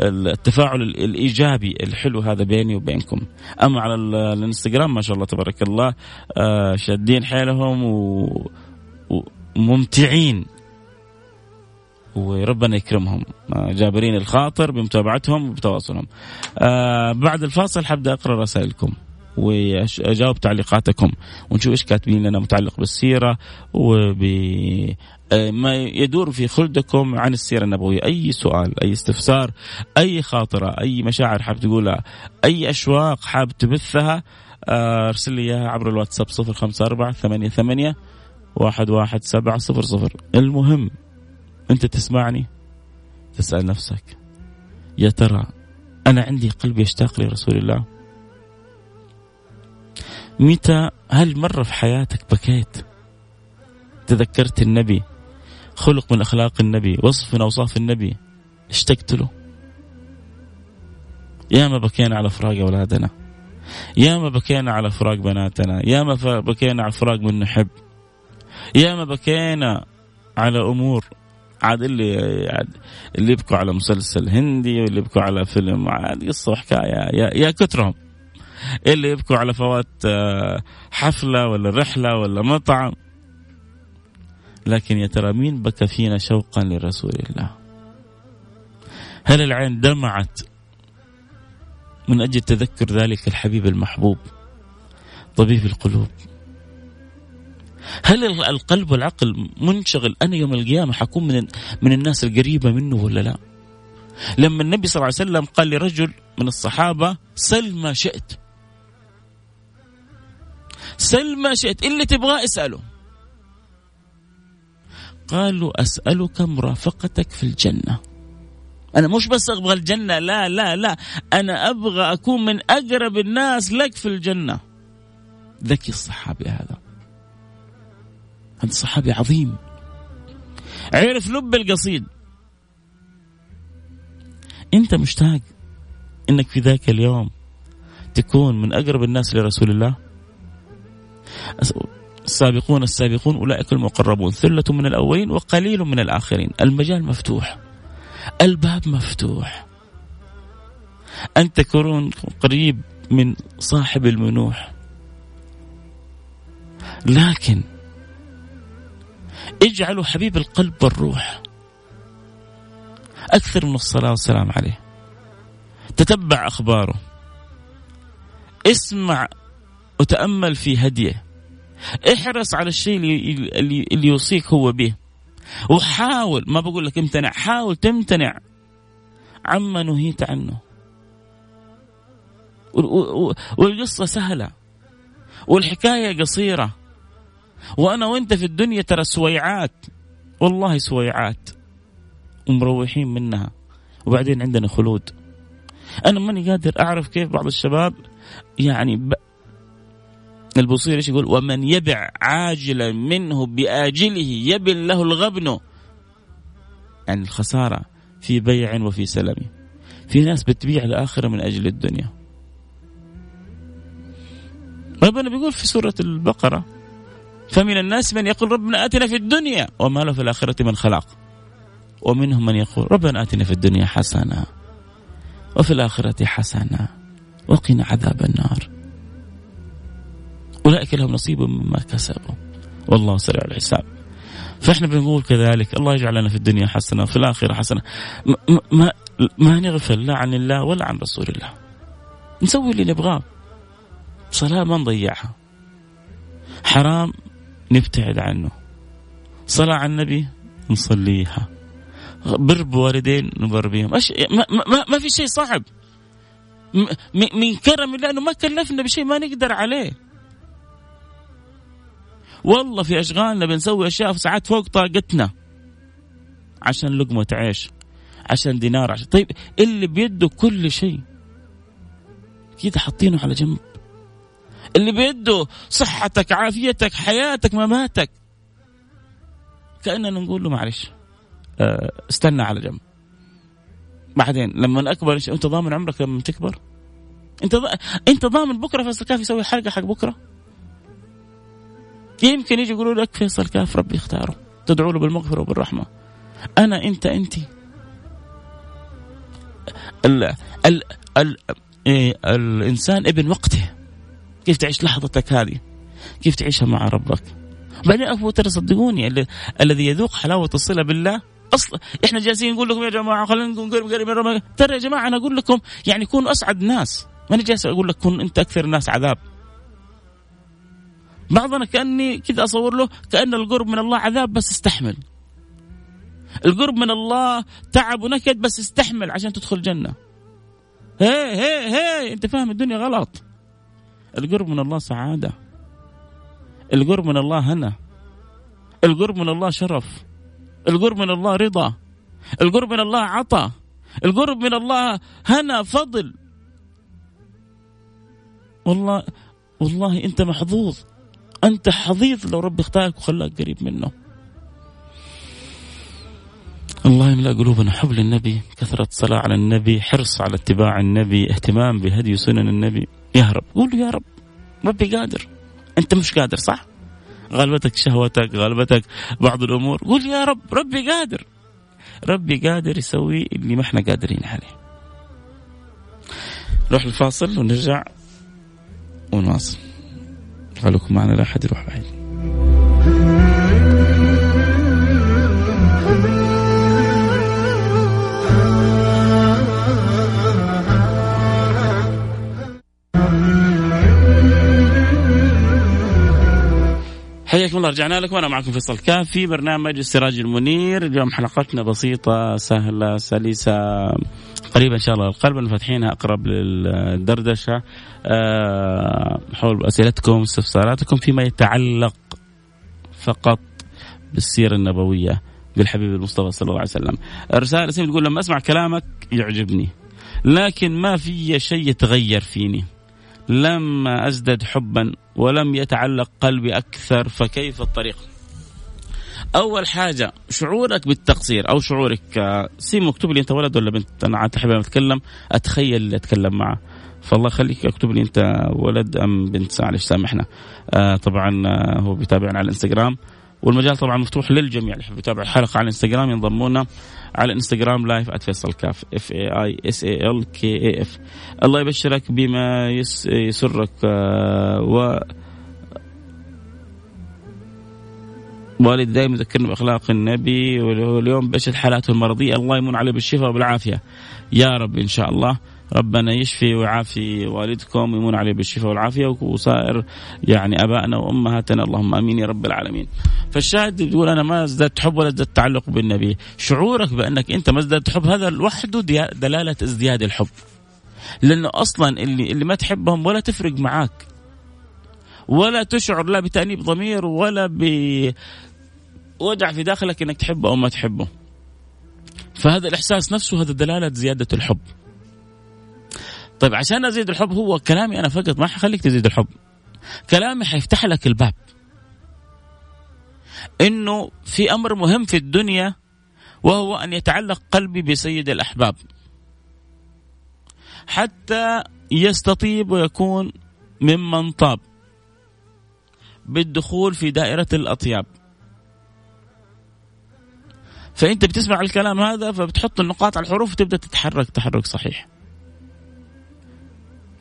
التفاعل الإيجابي الحلو هذا بيني وبينكم. أما على الإنستغرام ما شاء الله تبارك الله آه، شادين حيلهم وممتعين. وربنا يكرمهم. آه، جابرين الخاطر بمتابعتهم وبتواصلهم. آه، بعد الفاصل حبدأ أقرأ رسائلكم واجاوب تعليقاتكم ونشوف إيش كاتبين لنا متعلق بالسيرة وب ما يدور في خلدكم عن السيرة النبوية. أي سؤال أي استفسار أي خاطرة أي مشاعر حاب تقولها أي أشواق حاب تبثها آه، أرسل لي إياها عبر الواتساب صفر خمسة أربعة ثمانية ثمانية واحد واحد سبعة صفر صفر. المهم أنت تسمعني تسأل نفسك يا ترى أنا عندي قلب يشتاق لرسول الله؟ متى؟ هل مرة في حياتك بكيت؟ تذكرت النبي خلق من أخلاق النبي وصف من أوصاف النبي. اشتقت له يا ما بكينا على فراق أولادنا. يا ما بكينا على فراق بناتنا. يا ما بكينا على فراق من نحب. يا ما بكينا على أمور عاد اللي عاد اللي يبكوا على مسلسل هندي واللي يبكوا على فيلم عاد قصة وحكاية. يا, يا كثرهم اللي يبكوا على فوات آه، حفلة ولا رحلة ولا مطعم. لكن يا ترى مين بكى فينا شوقا لرسول الله هل العين دمعت من أجل تذكر ذلك الحبيب المحبوب طبيب القلوب هل القلب والعقل منشغل أنا يوم القيامة حكون من من الناس القريبة منه ولا لا؟ لما النبي صلى الله عليه وسلم قال لرجل من الصحابة سل ما شئت. سل ما شئت اللي تبغاه اساله. قالوا أسألك مرافقتك في الجنة. أنا مش بس أبغى الجنة لا لا لا. أنا أبغى أكون من أقرب الناس لك في الجنة. ذكي الصحابي هذا. هذا صحابي عظيم. عرف لب القصيد. أنت مشتاق أنك في ذاك اليوم تكون من أقرب الناس لرسول الله؟ السابقون السابقون أولئك المقربون ثلة من الأولين وقليل من الآخرين. المجال مفتوح. الباب مفتوح. أن تكون قريب من صاحب المنوح. لكن اجعلوا حبيب القلب والروح. أكثر من الصلاة والسلام عليه. تتبع أخباره. اسمع وتأمل في هديه. احرص على الشيء اللي, اللي, يوصيك هو به. وحاول ما بقول لك امتنع حاول تمتنع عما نهيت عنه. والقصة سهلة. والحكاية قصيرة. وأنا وأنت في الدنيا ترى سويعات. والله سويعات. ومروحين منها. وبعدين عندنا خلود. أنا ماني قادر أعرف كيف بعض الشباب يعني ب... البوصير إيش يقول؟ ومن يبع عاجلا منه بآجله يبن له الغبن. يعني الخسارة في بيع وفي سلم. في ناس بتبيع الآخرة من أجل الدنيا. ربنا بيقول في سورة البقرة فمن الناس من يقول ربنا آتنا في الدنيا وما له في الآخرة من خلاق. ومنهم من يقول ربنا آتنا في الدنيا حسنة وفي الآخرة حسنة وقنا عذاب النار. أولئك لهم نصيب مما كسبوا. والله سريع الحساب. فإحنا بنقول كذلك الله يجعل لنا في الدنيا حسنة وفي الآخرة حسنة. ما ما, ما نغفل لا عن الله ولا عن رسول الله. نسوي اللي نبغاه. صلاة ما نضيعها. حرام نبتعد عنه. صلاة على النبي نصليها. بر بوالدين نبر بهم. أش... ما, ما, ما في شيء صعب. من كرم الله إنه ما كلفنا بشيء ما نقدر عليه. والله في أشغالنا بنسوي أشياء في ساعات فوق طاقتنا. عشان لقمة عيش عشان دينار عشان طيب اللي بيده كل شيء. كده حاطينه على جنب. اللي بيده صحتك عافيتك حياتك مماتك. كأننا نقول له معلش آه، استنى على جنب. بعدين لما اكبر انت ضامن عمرك لما تكبر؟ انت انت ضامن بكرة فيصل كاف يسوي الحلقة حق بكرة؟ يمكن يجي يقولوا لك فيصل كاف ربي اختاره تدعو له بالمغفرة وبالرحمة. أنا أنت أنت. ال ال ال إيه الإنسان ابن وقته. كيف تعيش لحظتك هذه؟ كيف تعيشها مع ربك؟ بعدين أبو ترى صدقوني الذي يذوق حلاوة الصلة بالله. أصلا إحنا جالسين نقول لكم يا جماعة خلينا نكون قريب من ترى يا جماعة أنا أقول لكم يعني كونوا أسعد ناس. ماني جالس أقول لك كن أنت أكثر الناس عذاب. بعضنا كأني كذا أصور له كأن القرب من الله عذاب بس استحمل. القرب من الله تعب ونكد بس استحمل عشان تدخل الجنه هي هي هي أنت فاهم الدنيا غلط. القرب من الله سعادة. القرب من الله هنا. القرب من الله شرف. القرب من الله رضا. القرب من الله عطاء القرب من الله هنا فضل. والله والله أنت محظوظ. أنت حظيظ لو ربي اختارك وخلاك قريب منه. الله يملأ قلوبنا. حب للنبي كثرة صلاة على النبي حرص على اتباع النبي اهتمام بهدي سنن النبي. يا رب قول يا رب ربي قادر. أنت مش قادر صح؟ غلبتك شهوتك غلبتك بعض الأمور. قول يا رب ربي قادر. ربي قادر يسوي اللي ما إحنا قادرين عليه. نروح الفاصل ونرجع ونواصل. خلوكم معنا لا احد يروح بعيد حياكم الله رجعنا لكم. أنا معكم فيصل كاف في برنامج السراج المنير. اليوم حلقتنا بسيطة سهلة سلسة. قريبة إن شاء الله القلب فاتحينها أقرب للدردشة أه حول أسئلتكم استفساراتكم فيما يتعلق فقط بالسيرة النبوية بالحبيب المصطفى صلى الله عليه وسلم. الرسالة تقول لما أسمع كلامك يعجبني لكن ما في شيء يتغير فيني. لم أزدد حبا ولم يتعلق قلبي أكثر فكيف الطريق؟ أول حاجة شعورك بالتقصير أو شعورك سيم اكتب لي أنت ولد ولا بنت؟ أنا عاد أحب أتكلم أتخيل اللي أتكلم معه. فالله يخليك أكتب لي أنت ولد أم بنت معلش سامحنا. آه طبعا آه هو بيتابعنا على الإنستغرام. والمجال طبعا مفتوح للجميع اللي يحب يتابع الحلقة على الإنستغرام ينضمونا على الإنستغرام live @فيصل كاف F A I S A L K A F الله يبشرك بما يس يسرك آه، و والد دائما يذكرنا بأخلاق النبي واليوم بشهد حالاته المرضية الله يمن عليه بالشفاء وبالعافيه يا رب إن شاء الله ربنا يشفي ويعافي والدكم ويمن عليه بالشفاء والعافية وسائر يعني آبائنا وأمهاتنا اللهم آمين يا رب العالمين. فالشاهد يقول أنا ما ازددت حب ولا ازددت تعلق بالنبي، شعورك بأنك أنت ما ازددت حب هذا لوحده دلالة ازدياد الحب. لأنه أصلا اللي اللي ما تحبهم ولا تفرق معاك. ولا تشعر لا بتأنيب ضمير ولا ب وجع في داخلك إنك تحبه أو ما تحبه. فهذا الإحساس نفسه هذا دلالة زيادة الحب. طيب عشان أزيد الحب هو كلامي أنا فقط ما حخليك تزيد الحب. كلامي حيفتح لك الباب. إنه في أمر مهم في الدنيا وهو أن يتعلق قلبي بسيد الأحباب. حتى يستطيب ويكون ممن طاب. بالدخول في دائرة الأطياب. فأنت بتسمع الكلام هذا فبتحط النقاط على الحروف وتبدأ تتحرك تحرك صحيح.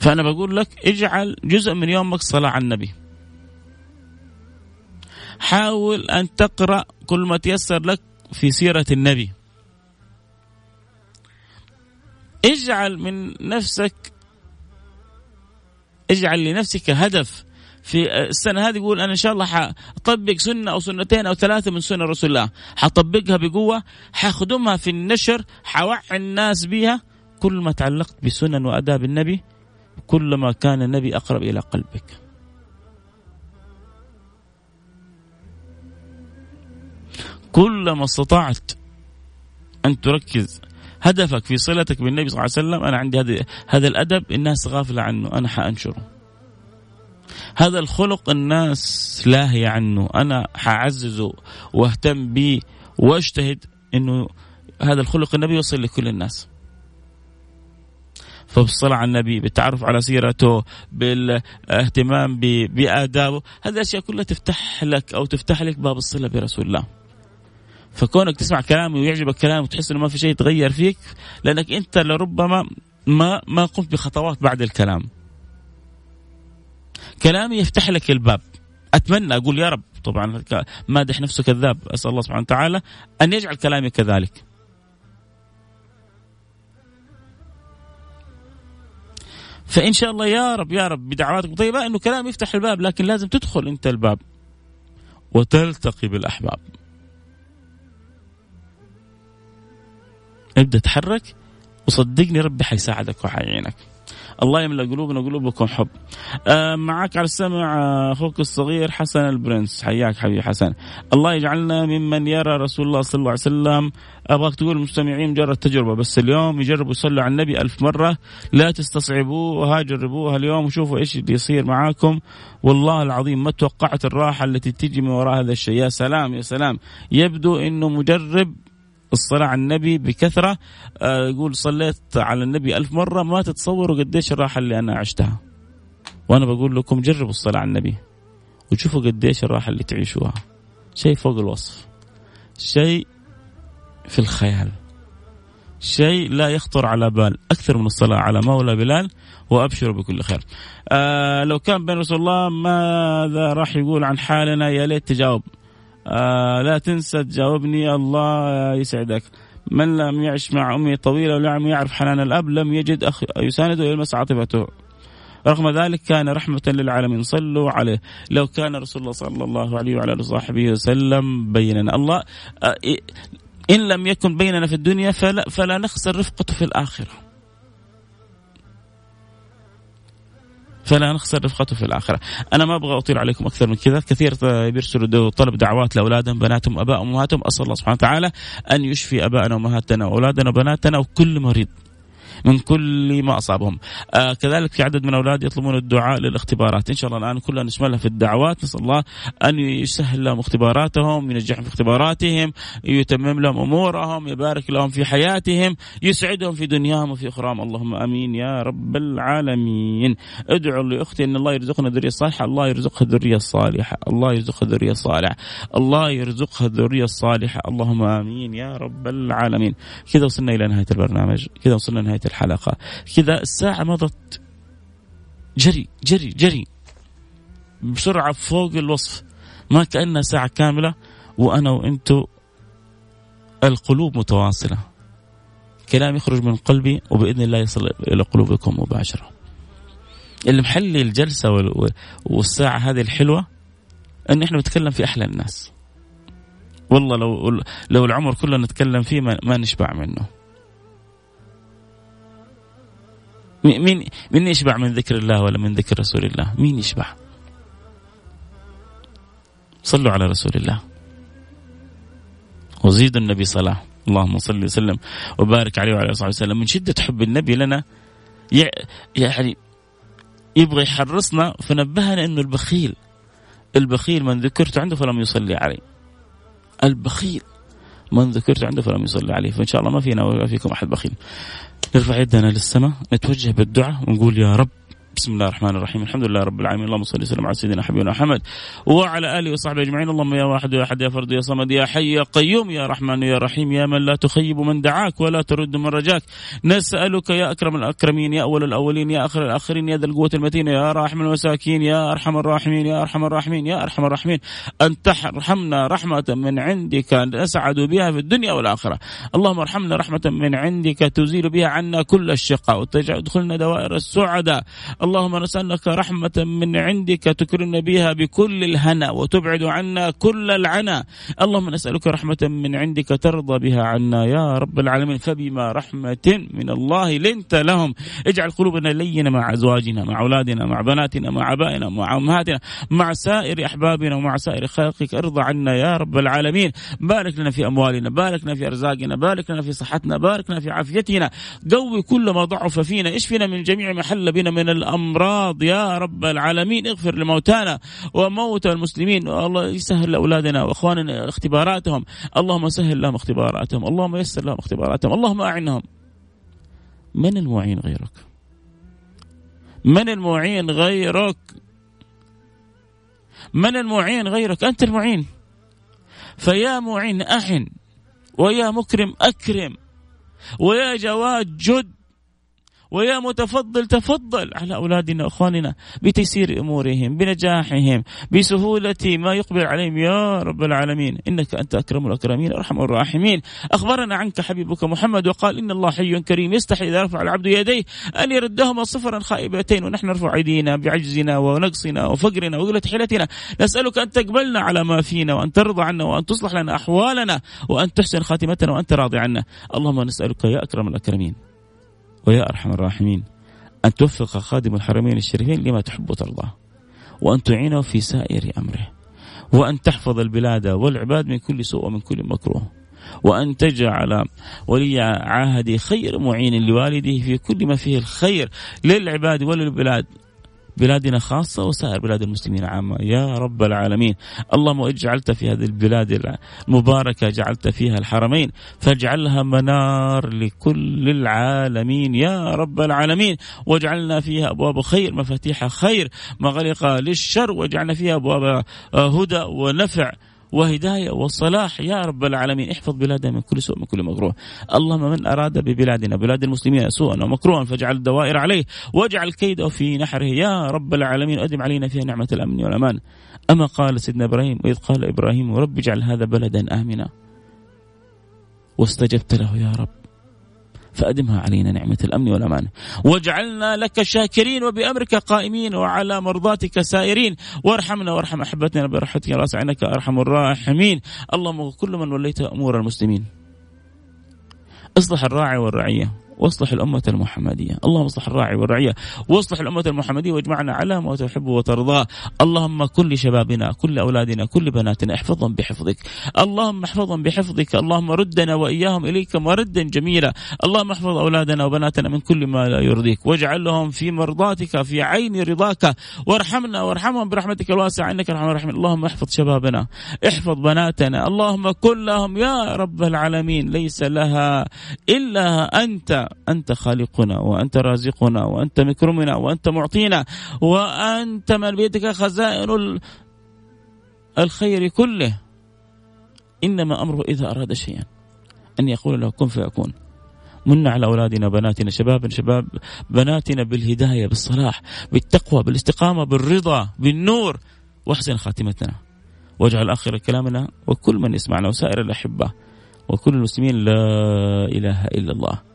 فأنا بقول لك اجعل جزء من يومك صلاة على النبي. حاول أن تقرأ كل ما تيسر لك في سيرة النبي. اجعل من نفسك اجعل لنفسك هدف. في السنة هذه يقول أنا إن شاء الله حطبق سنة أو سنتين أو ثلاثة من سنة رسول الله حطبقها بقوة حخدمها في النشر حوعي الناس بها كل ما تعلقت بسنن وأداب النبي كلما كان النبي أقرب إلى قلبك. كلما استطعت أن تركز هدفك في صلتك بالنبي صلى الله عليه وسلم أنا عندي هذا الأدب الناس غافلة عنه أنا حأنشره. هذا الخلق الناس لاهية عنه أنا حاعززه واهتم به واجتهد إنه هذا الخلق النبي يوصل لكل الناس. فبالصلاة على النبي بالتعرف على سيرته بالاهتمام بآدابه هذه الأشياء كلها تفتح لك أو تفتح لك باب الصلة برسول الله فكونك تسمع كلامي ويعجبك كلامي وتحس إنه ما في شيء يتغير فيك لأنك أنت لربما ما ما قمت بخطوات بعد الكلام. كلامي يفتح لك الباب. أتمنى أقول يا رب طبعا مادح نفسه كذاب أسأل الله سبحانه وتعالى أن يجعل كلامي كذلك. فإن شاء الله يا رب يا رب بدعواتكم طيبة إنه كلام يفتح الباب لكن لازم تدخل أنت الباب وتلتقي بالأحباب ابدأ تحرك وصدقني ربي حيساعدك وحيعينك الله يملأ قلوبنا قلوبكم حب. آه معك على السمع آه، أخوك الصغير حسن البرنس. حياك حبيبي حسن. الله يجعلنا ممن يرى رسول الله صلى الله عليه وسلم. أبغاك تقول المستمعين مجرد تجربة بس اليوم يجربوا يصلوا على النبي ألف مرة. لا تستصعبوها جربوها اليوم وشوفوا إيش اللي يصير معاكم. والله العظيم ما توقعت الراحة التي تجي من وراء هذا الشيء. يا سلام يا سلام. يبدو إنه مجرب الصلاة على النبي بكثرة آه، يقول صليت على النبي ألف مرة ما تتصوروا قديش الراحة اللي أنا عشتها. وأنا بقول لكم جربوا الصلاة على النبي وشوفوا قديش الراحة اللي تعيشوها. شيء فوق الوصف. شيء في الخيال. شيء لا يخطر على بال. أكثر من الصلاة على مولى بلال وأبشروا بكل خير. آه لو كان بين رسول الله ماذا راح يقول عن حالنا؟ يا ليت تجاوب. آه لا تنسى تجاوبني الله يسعدك. من لم يعش مع أمه طويلة ولم يعرف حنان الأب لم يجد أخ يسانده ويلمس عاطفته. رغم ذلك كان رحمة للعالمين صلوا عليه. لو كان رسول الله صلى الله عليه وعلى آله وصحبه وسلم بيننا. الله آه، إن لم يكن بيننا في الدنيا فلا, فلا نخسر رفقته في الآخرة. فلا نخسر رفقته في الآخرة. أنا ما أبغى أطيل عليكم أكثر من كذا. كثير بيرسلوا طلب دعوات لأولادهم بناتهم أبائهم أمهاتهم. أسأل الله سبحانه وتعالى أن يشفي أبائنا وأمهاتنا وأولادنا وبناتنا وكل مريض. من كل ما أصابهم. آه كذلك في عدد من الأولاد يطلبون الدعاء للاختبارات، إن شاء الله الآن كلنا نشملها في الدعوات، نسأل الله أن يسهل لهم اختباراتهم، ينجحهم في اختباراتهم، يتمم لهم أمورهم، يبارك لهم في حياتهم، يسعدهم في دنياهم وفي اخراهم، اللهم آمين يا رب العالمين. ادعوا لأختي إن الله يرزقنا ذرية صالحة، الله يرزقها ذرية صالحة، الله يرزقها ذرية صالحة، الله يرزقها الذريه الصالحه، اللهم آمين يا رب العالمين. كذا وصلنا إلى نهاية البرنامج، كذا وصلنا نهايه الحلقة. كذا الساعة مضت. جري جري جري. بسرعة فوق الوصف. ما كأنها ساعة كاملة وأنا وأنتو القلوب متواصلة. كلام يخرج من قلبي وبإذن الله يصل إلى قلوبكم مباشرة. اللي محلي الجلسة والساعة هذه الحلوة أن إحنا بنتكلم في أحلى الناس. والله لو لو العمر كله نتكلم فيه ما, ما نشبع منه. مين مين يشبع من ذكر الله ولا من ذكر رسول الله؟ مين يشبع؟ صلوا على رسول الله. وزيدوا النبي صلاة. اللهم صل وسلم وبارك عليه وعلى آله وسلم. من شدة حب النبي لنا يعني يبغى يحرصنا فنبهنا إنه البخيل. البخيل من ذكرت عنده فلم يصلي عليه. البخيل من ذكرت عنده فلم يصلي عليه. فإن شاء الله ما فينا ولا فيكم أحد بخيل. نرفع يدنا للسماء نتوجه بالدعاء ونقول يا رب بسم الله الرحمن الرحيم. الحمد لله رب العالمين. اللهم صل وسلم على سيدنا حبيبنا محمد وعلى آله وصحبه أجمعين. اللهم يا واحد يا أحد يا فرد يا صمد يا حي يا قيوم يا رحمن يا رحيم يا من لا تخيب من دعاك ولا ترد من رجاك. نسألك يا أكرم الأكرمين يا أول الأولين يا آخر الآخرين يا ذا القوة المتين يا راحم المساكين يا أرحم الراحمين يا أرحم الراحمين يا أرحم الراحمين. أن ترحمنا رحمة من عندك نسعد بها في الدنيا والآخرة. اللهم ارحمنا رحمة من عندك تزيل بها عنا كل الشقاء وتدخلنا دوائر السعداء. اللهم نسألك رحمة من عندك تكرمنا بها بكل الهنا وتبعد عنا كل العنا. اللهم نسألك رحمة من عندك ترضى بها عنا. يا رب العالمين فبما رحمة من الله لنت لهم. اجعل قلوبنا لينة مع أزواجنا مع أولادنا مع بناتنا مع أبائنا مع أمهاتنا مع سائر أحبابنا ومع سائر خلقك. ارضى عنا يا رب العالمين. بارك لنا في أموالنا بارك لنا في أرزاقنا بارك لنا في صحتنا بارك لنا في عافيتنا. قوي كل ما ضعف فينا. اشفنا من جميع ما حل بنا من الأمراض الأمراض يا رب العالمين اغفر لموتانا وموتى المسلمين. الله يسهل لأولادنا وأخواننا اختباراتهم. اللهم سهل لهم اختباراتهم. اللهم يسر لهم اختباراتهم. اللهم أعنهم. من المعين غيرك؟ من المعين غيرك؟ من المعين غيرك؟ أنت المعين. فيا معين أعن ويا مكرم أكرم ويا جواد جد. ويا متفضل تفضل على أولادنا وأخواننا بتيسير أمورهم بنجاحهم بسهولة ما يقبل عليهم. يا رب العالمين إنك أنت أكرم الأكرمين أرحم الراحمين. أخبرنا عنك حبيبك محمد وقال إن الله حي كريم يستحي إذا رفع العبد يديه أن يردهما صفرا خائبتين ونحن نرفع أيدينا بعجزنا ونقصنا وفقرنا وقلة حيلتنا. نسألك أن تقبلنا على ما فينا وأن ترضى عنا وأن تصلح لنا أحوالنا وأن تحسن خاتمتنا وأنت راضي عنا. اللهم نسألك يا أكرم الأكرمين. ويا أرحم الراحمين أن توفق خادم الحرمين الشريفين لما تحب وترضاه وأن تعينه في سائر أمره وأن تحفظ البلاد والعباد من كل سوء ومن كل مكروه وأن تجعل ولي عهدي خير معين لوالده في كل ما فيه الخير للعباد وللبلاد. بلادنا خاصة وسائر بلاد المسلمين عامة. يا رب العالمين. اللهم اجعلت في هذه البلاد المباركة جعلت فيها الحرمين فاجعلها منار لكل العالمين. يا رب العالمين. واجعلنا فيها أبواب خير مفاتيح خير مغلق للشر. واجعلنا فيها أبواب هدى ونفع. وهداية وصلاح. يا رب العالمين احفظ بلادنا من كل سوء من كل مكروه. اللهم من أراد ببلادنا بلاد المسلمين سوءا ومكروها فاجعل الدوائر عليه واجعل كيده في نحره. يا رب العالمين أدم علينا فيها نعمة الأمن والأمان. أما قال سيدنا إبراهيم وإذ قال إبراهيم رب اجعل هذا بلدا آمنا. واستجبت له يا رب. فأدمها علينا نعمة الأمن والأمان. واجعلنا لك شاكرين وبأمرك قائمين وعلى مرضاتك سائرين. وارحمنا وارحم أحبتنا برحمتك يا راسع إنك أرحم الراحمين. اللهم كل من وليت أمور المسلمين. أصلح الراعي والرعية. واصلح الأمة المحمدية. اللهم اصلح الراعي والرعية. واصلح الأمة المحمدية واجمعنا على ما تحب وترضاه اللهم كل شبابنا كل أولادنا كل بناتنا احفظهم بحفظك. اللهم احفظهم بحفظك. اللهم ردنا وإياهم إليك مردا جميلا. اللهم احفظ أولادنا وبناتنا من كل ما لا يرضيك. واجعلهم في مرضاتك في عين رضاك. وارحمنا وارحمهم برحمتك الواسعة. إنك الرحمن الرحيم اللهم احفظ شبابنا. احفظ بناتنا. اللهم كن لهم يا رب العالمين ليس لها إلا أنت أنت خالقنا وأنت رازقنا وأنت مكرمنا وأنت معطينا وأنت من بيدك خزائن الخير كله. إنما أمره إذا أراد شيئا. أن يقول له كن فيكون. من على أولادنا بناتنا شباب شباب بناتنا بالهداية بالصلاح بالتقوى بالاستقامة بالرضا بالنور. وأحسن خاتمتنا. واجعل آخر كلامنا وكل من يسمعنا وسائر الأحبة وكل المسلمين لا إله إلا الله.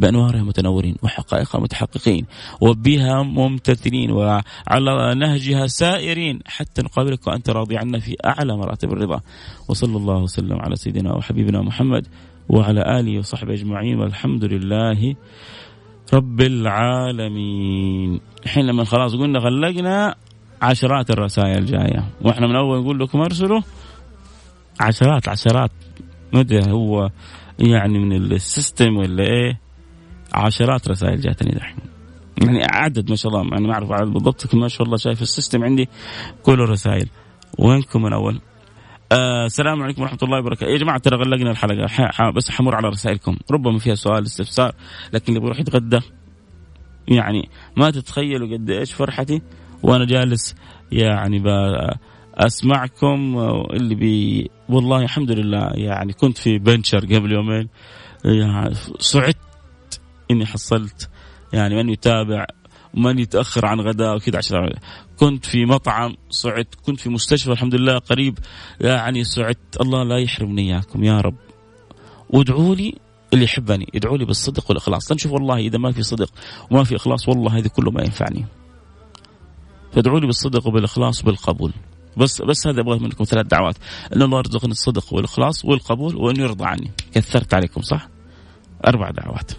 بأنوارها متنورين وحقائقها متحققين وبها ممتثلين وعلى نهجها سائرين حتى نقابلك وأنت راضي عنا في أعلى مراتب الرضا. وصلى الله وسلم على سيدنا وحبيبنا محمد وعلى آله وصحبه أجمعين. والحمد لله رب العالمين. الحين لما خلاص قلنا غلقنا عشرات الرسائل جاية وإحنا من أول نقول لكم أرسلوا عشرات عشرات. ادري هو يعني من السيستم ولا إيه؟ عشرات رسائل جاتني دحين. يعني عدد ما شاء الله يعني ما أعرف عدد بالضبط ما شاء الله شايف السيستم عندي كله رسائل. وينكم من أول؟ آه السلام عليكم ورحمة الله وبركاته. يا جماعة ترى غلقنا الحلقة. ح... بس حمر على رسائلكم. ربما فيها سؤال استفسار لكن اللي بيروح يتغدى يعني ما تتخيلوا قد إيش فرحتي وأنا جالس. يعني أسمعكم اللي بي والله الحمد لله يعني كنت في بنشر قبل يومين. يعني سعدت إني حصلت يعني من يتابع ومن يتأخر عن غداء وكذا عشان كنت في مطعم سعدت كنت في مستشفى الحمد لله قريب يعني سعدت الله لا يحرمني إياكم يا رب. وادعوا لي اللي يحبني ادعوا لي بالصدق والإخلاص. نشوف والله إذا ما في صدق وما في إخلاص والله هذا كله ما ينفعني. فادعوا لي بالصدق وبالإخلاص وبالقبول. بس بس هذا أبغى منكم ثلاث دعوات. إن الله يرزقني الصدق والإخلاص والقبول وإن يرضى عني. كثرت عليكم صح؟ أربع دعوات.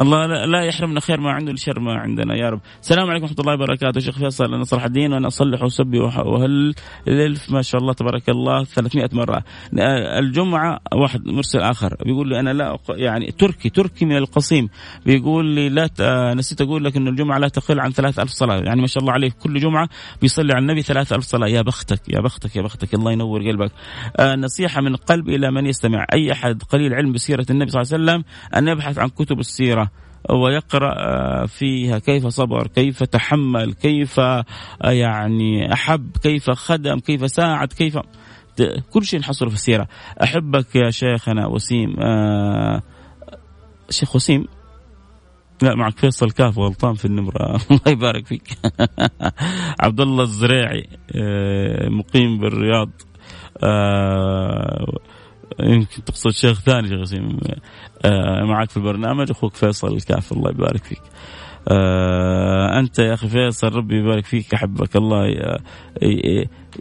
الله لا يحرمنا خير ما عنده لشر ما عندنا يا رب. السلام عليكم ورحمة الله وبركاته. شيخ فيصل أنا صلاح الدين وأنا أصلح واسبي وهل الألف. ما شاء الله تبارك الله 300 مرة. الجمعة واحد مرسل آخر. بيقول لي أنا لا يعني تركي تركي من القصيم. بيقول لي لا نسيت أقول لك انه الجمعة لا تقل عن 3000 صلاة. يعني ما شاء الله عليه كل جمعة بيصلي على النبي 3000 صلاة. يا بختك يا بختك يا بختك. الله ينور قلبك. آه نصيحة من القلب إلى من يستمع. أي أحد قليل علم بسيرة النبي صلى الله عليه وسلم أن يبحث عن كتب السيرة. ويقرأ آه، فيها كيف صبر كيف تحمل كيف آه، يعني أحب كيف خدم كيف ساعد كيف كل شيء نحصله في السيرة. أحبك يا شيخنا وسيم آه شيخ وسيم؟ لا معك فيصل كاف غلطان في النمرة الله يبارك فيك. عبد الله الزريعي مقيم بالرياض. آه يمكن تقصد شيخ ثاني شيخ وسيم آه، معك في البرنامج. أخوك فيصل الكاف الله يبارك فيك. آه أنت يا أخي فيصل ربي يبارك فيك أحبك. الله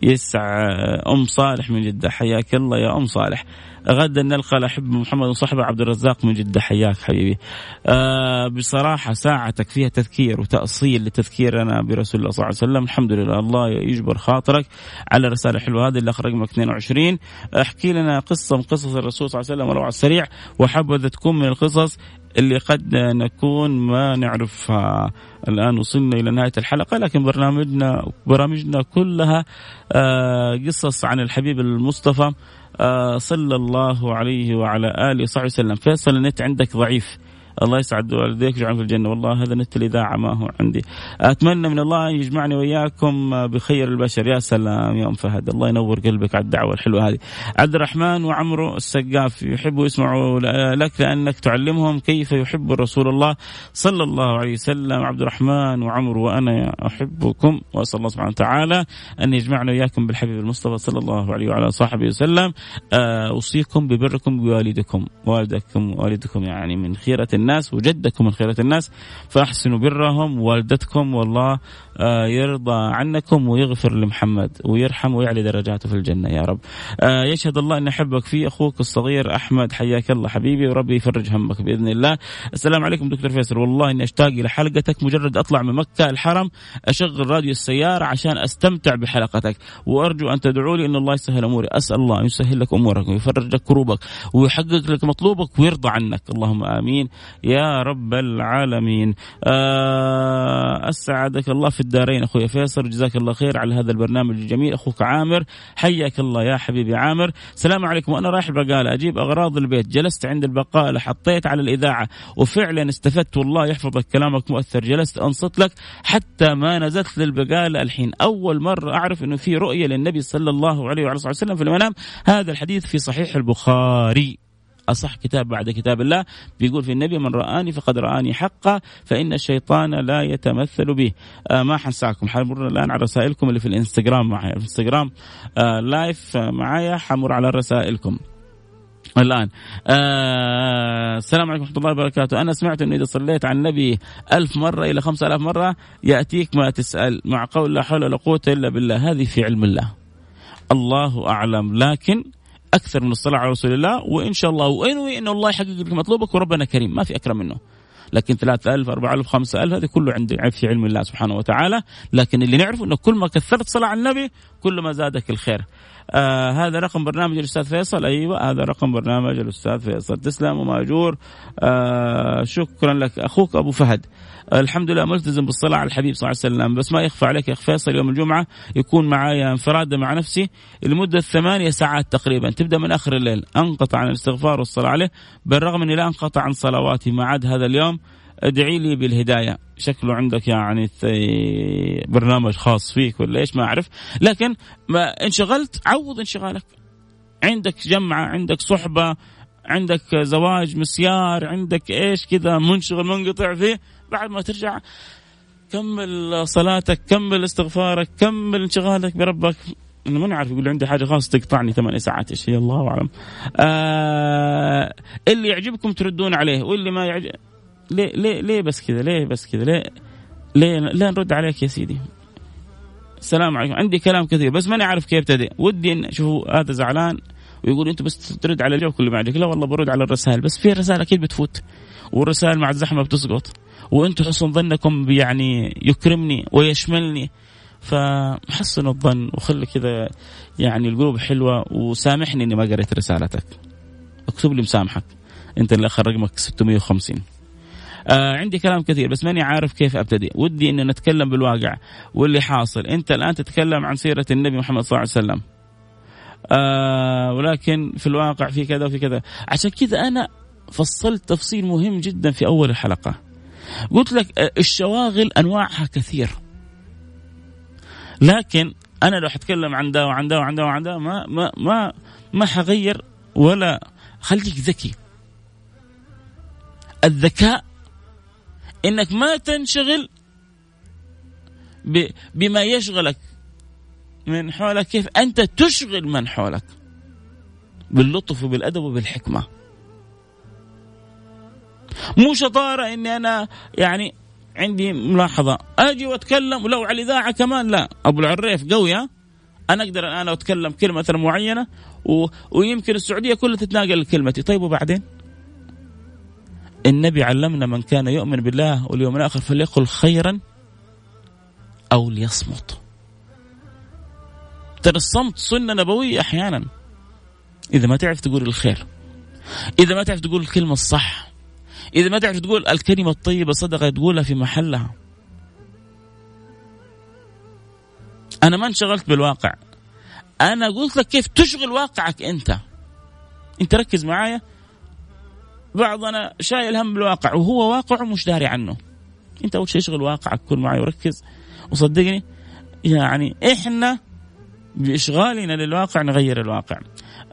يسع أم صالح من جدة حياك الله يا أم صالح. غدا نلقى الأحب محمد وصحبه عبد الرزاق من جدة حياك حبيبي. آه بصراحة ساعتك فيها تذكير وتأصيل لتذكيرنا برسول الله صلى الله عليه وسلم. الحمد لله الله يجبر خاطرك على الرسالة الحلوة هذه اللي رقمك 22 احكي لنا قصة من قصص الرسول صلى الله عليه وسلم ولو على السريع وحبذا تكون من القصص اللي قد نكون ما نعرفها. الآن وصلنا إلى نهاية الحلقة لكن برنامجنا برامجنا كلها آه، قصص عن الحبيب المصطفى آه، صلى الله عليه وعلى آله وصحبه وسلم. فيصل النت عندك ضعيف. الله يسعد والديك ويجعل في الجنة. والله هذا نت الاذاعه ما هو عندي. أتمنى من الله يجمعني وإياكم بخير البشر. يا سلام يا أم فهد. الله ينور قلبك على الدعوة الحلوة هذه. عبد الرحمن وعمرو السقاف يحبوا يسمعوا لك لأنك تعلمهم كيف يحب رسول الله صلى الله عليه وسلم. عبد الرحمن وعمرو وأنا أحبكم وأسأل الله سبحانه وتعالى أن يجمعنا وإياكم بالحبيب المصطفى صلى الله عليه وعلى صحبه وسلم. أوصيكم ببركم بوالدكم. والدكم والدكم يعني من خيرة الناس الناس وجدكم من خيرة الناس فأحسنوا برهم والدتكم والله آه، يرضى عنكم ويغفر لمحمد ويرحم ويعلي درجاته في الجنة يا رب. آه، يشهد الله أن أحبك فيه أخوك الصغير أحمد حياك الله حبيبي وربي يفرج همك بإذن الله. السلام عليكم دكتور فيصل والله إني أشتاق إلى حلقتك مجرد أطلع من مكة الحرم أشغل راديو السيارة عشان أستمتع بحلقتك. وأرجو أن تدعوا لي أن الله يسهل أموري. أسأل الله أن يسهل لك أمورك ويفرج لك كروبك ويحقق لك مطلوبك ويرضى عنك. اللهم آمين. يا رب العالمين. آه أسعدك الله في الدارين أخوي فيصل جزاك الله خير على هذا البرنامج الجميل. أخوك عامر حياك الله يا حبيبي عامر. السلام عليكم. وأنا رايح البقالة أجيب أغراض البيت. جلست عند البقالة حطيت على الإذاعة وفعلا استفدت. والله يحفظك كلامك مؤثر. جلست أنصت لك حتى ما نزلت للبقالة الحين. أول مرة أعرف أنه في رؤية للنبي صلى الله عليه وعلى وسلم في المنام. هذا الحديث في صحيح البخاري. أصح كتاب بعد كتاب الله. بيقول في النبي من رآني فقد رآني حقا فإن الشيطان لا يتمثل به. آه ما حنساكم. حمر الآن على رسائلكم اللي في الإنستغرام معي. في الإنستغرام آه لايف معايا. حمر على رسائلكم. الآن آه السلام عليكم ورحمة الله وبركاته. أنا سمعت أنه إذا صليت على النبي ألف مرة إلى خمسة ألاف مرة يأتيك ما تسأل. مع قول لا حول ولا قوة إلا بالله. هذه في علم الله. الله أعلم. لكن أكثر من الصلاة على رسول الله وإن شاء الله وإنوي أن الله يحقق لك مطلوبك وربنا كريم. ما في أكرم منه. لكن 3000 4000 5000 هذه كله عند في علم الله سبحانه وتعالى. لكن اللي نعرفه إنه كل ما كثرت صلاة على النبي كل ما زادك الخير. آه هذا رقم برنامج الأستاذ فيصل. أيوه هذا رقم برنامج الأستاذ فيصل. تسلم وماجور آه شكرا لك. أخوك أبو فهد. الحمد لله ملتزم بالصلاة على الحبيب صلى الله عليه وسلم. بس ما يخفى عليك يا أخ فيصل يوم الجمعة يكون معايا انفرادة مع نفسي لمدة ثمانية ساعات تقريبا. تبدأ من آخر الليل. أنقطع عن الاستغفار والصلاة عليه بالرغم أني لا أنقطع عن صلواتي. ما عاد هذا اليوم ادعي لي بالهداية. شكله عندك يعني برنامج خاص فيك ولا إيش؟ ما أعرف. لكن ما انشغلت عوض انشغالك. عندك جمعة عندك صحبة عندك زواج مسيار عندك إيش كذا منشغل منقطع فيه. بعد ما ترجع كمل صلاتك كمل استغفارك كمل انشغالك بربك. أنا ماني عارف يقول عندي حاجة خاصة تقطعني ثمان ساعات. إيش هي؟ الله أعلم. آه اللي يعجبكم تردون عليه واللي ما يعجب ليه ليه ليه بس كذا ليه بس كذا ليه ليه لا نرد عليك يا سيدي؟ السلام عليكم. عندي كلام كثير بس ماني عارف كيف ابتدي ودي إن شوفوا هذا زعلان ويقول أنت بس ترد على الجو كل ما عندك لا والله برد على الرسائل بس في رسائل أكيد بتفوت والرسائل مع الزحمة بتسقط وأنتم حسن ظنكم يعني يكرمني ويشملني. فحسنوا الظن وخلي كذا يعني القلوب حلوة وسامحني إني ما قريت رسالتك. اكتب لي مسامحك. أنت اللي آخر رقمك 650 آه عندي كلام كثير بس ماني عارف كيف أبتدي. ودي ان نتكلم بالواقع واللي حاصل. أنت الآن تتكلم عن سيرة النبي محمد صلى الله عليه وسلم. آه ولكن في الواقع في كذا وفي كذا. عشان كذا أنا فصلت تفصيل مهم جدا في أول الحلقة. قلت لك آه، الشواغل أنواعها كثير. لكن أنا لو حتكلم عن ده وعن ده وعن ده وعن ده ما ما ما ما حغير ولا خليك ذكي. الذكاء إنك ما تنشغل بما يشغلك من حولك. كيف؟ أنت تشغل من حولك. باللطف وبالأدب وبالحكمة. مو شطارة إني أنا يعني عندي ملاحظة. أجي وأتكلم ولو على الإذاعة كمان لا. أبو العريف قويه أنا أقدر الآن أتكلم كلمة معينة و... ويمكن السعودية كلها تتناقل كلمتي. طيب وبعدين؟ النبي علمنا من كان يؤمن بالله واليوم الآخر فليقل خيرا أو ليصمت. ترى الصمت سنة نبوية أحيانا. إذا ما تعرف تقول الخير. إذا ما تعرف تقول الكلمة الصح. إذا ما تعرف تقول الكلمة الطيبة صدقة تقولها في محلها. أنا ما انشغلت بالواقع. أنا قلت لك كيف تشغل واقعك أنت. أنت ركز معايا. بعضنا شايل هم بالواقع وهو واقعه مش داري عنه. انت أول شيء اشغل واقعك كن معي وركز وصدقني يعني إحنا بإشغالنا للواقع نغير الواقع.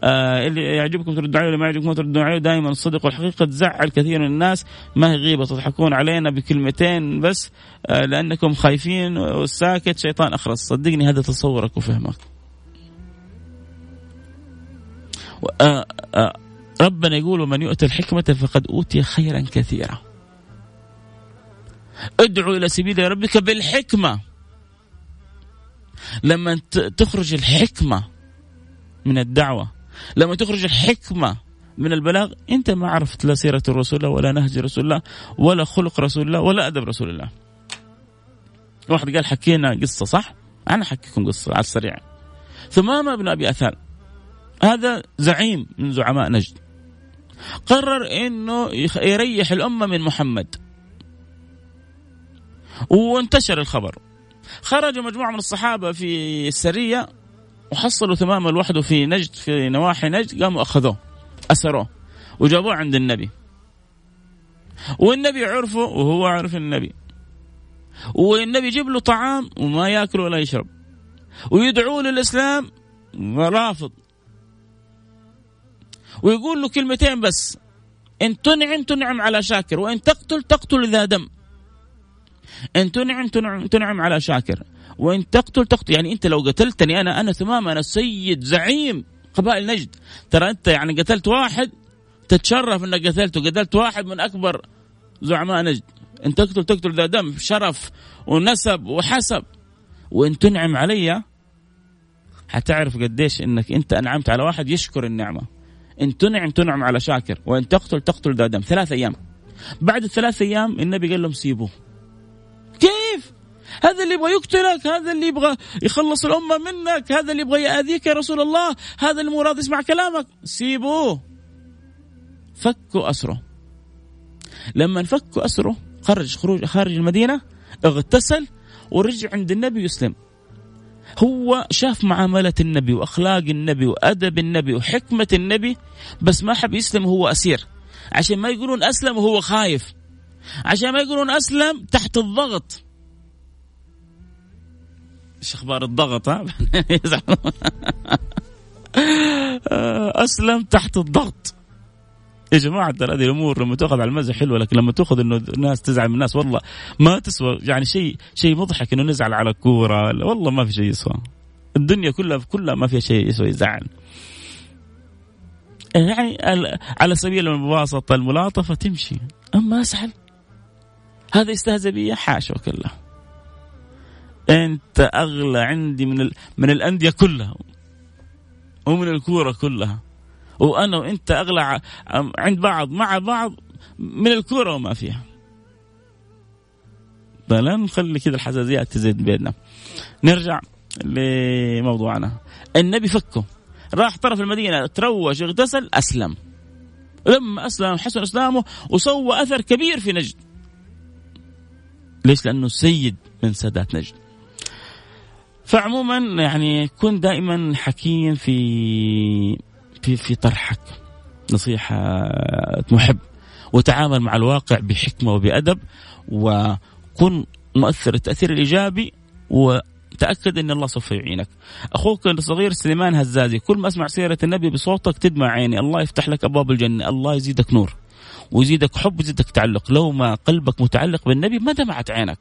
آه اللي يعجبكم تردوا عليه ما يعجبكم تردوا عليه دائما الصدق والحقيقة تزعل كثير من الناس. ما هي غيبة تضحكون علينا بكلمتين بس آه لأنكم خايفين والساكت شيطان اخرس صدقني هذا تصورك وفهمك. آه آه ربنا يقول ومن يؤتى الحكمة فقد أوتي خيرا كثيرا. ادعو إلى سبيل ربك بالحكمة. لما تخرج الحكمة من الدعوة لما تخرج الحكمة من البلاغ أنت ما عرفت لا سيرة الرسول الله ولا نهج رسول الله ولا خلق رسول الله ولا أدب رسول الله. واحد قال حكينا قصة صح؟ أنا أحكيكم قصة على السريع. ثمامة بن أبي أثال. هذا زعيم من زعماء نجد. قرر إنه يريح الأمة من محمد. وانتشر الخبر. خرج مجموعة من الصحابة في السرية وحصلوا تماما لوحده في نجد في نواحي نجد قاموا أخذوه أسروه وجابوه عند النبي. والنبي عرفه وهو عرف النبي. والنبي يجيب له طعام وما ياكل ولا يشرب. ويدعوه للإسلام رافض. ويقول له كلمتين بس. إن تنعم تنعم على شاكر وإن تقتل تقتل ذا دم. إن تنعم تنعم, تنعم على شاكر وإن تقتل تقتل. يعني أنت لو قتلتني أنا أنا تمام أنا سيد زعيم قبائل نجد. ترى أنت يعني قتلت واحد تتشرف إنك قتلته. قتلت واحد من أكبر زعماء نجد. إن تقتل تقتل ذا دم. شرف ونسب وحسب. وإن تنعم علي حتعرف قديش إنك أنت أنعمت على واحد يشكر النعمة. إن تنعم تنعم على شاكر وإن تقتل تقتل ذا دم. ثلاث أيام. بعد الثلاث أيام النبي قال لهم سيبوه. كيف؟ هذا اللي يبغى يقتلك هذا اللي يبغى يخلص الأمة منك هذا اللي يبغى يأذيك يا رسول الله هذا اللي مو راضي يسمع كلامك. سيبوه. فكوا أسره. لما فكوا أسره خرج خروج خارج المدينة اغتسل ورجع عند النبي يسلم هو شاف معاملة النبي وأخلاق النبي وأدب النبي وحكمة النبي بس ما حب يسلم وهو أسير. عشان ما يقولون أسلم وهو خايف. عشان ما يقولون أسلم تحت الضغط. إيش أخبار الضغط ها؟ أسلم تحت الضغط. يا جماعة ترى هذه الأمور لما تأخذ على المزح حلوة لكن لما تأخذ إنه الناس تزعل من الناس والله ما تسوى يعني شيء شيء مضحك إنه نزعل على كورة والله ما في شيء يسوى. الدنيا كلها كلها ما فيها شيء يسوى يزعل. يعني على سبيل المباسطة الملاطفة تمشي. أما أسهل هذا يستهزئ بي حاشا وكلة. أنت أغلى عندي من ال... من الأندية كلها ومن الكورة كلها. وأنا وأنت أغلى عند بعض مع بعض من الكورة وما فيها. فلا نخلي كذا الحساسيات تزيد بيننا. نرجع لموضوعنا. النبي فكه. راح طرف المدينة تروج اغتسل أسلم. لما أسلم حسن إسلامه وسوى أثر كبير في نجد. ليش؟ لأنه سيد من سادات نجد. فعموما يعني كن دائما حكيم في في في طرحك. نصيحة محب وتعامل مع الواقع بحكمة وبأدب وكن مؤثر. التأثير الإيجابي وتأكد أن الله سوف يعينك. أخوك الصغير سليمان هزازي كل ما أسمع سيرة النبي بصوتك تدمع عيني. الله يفتح لك أبواب الجنة. الله يزيدك نور ويزيدك حب ويزيدك تعلق. لو ما قلبك متعلق بالنبي ما دمعت عينك؟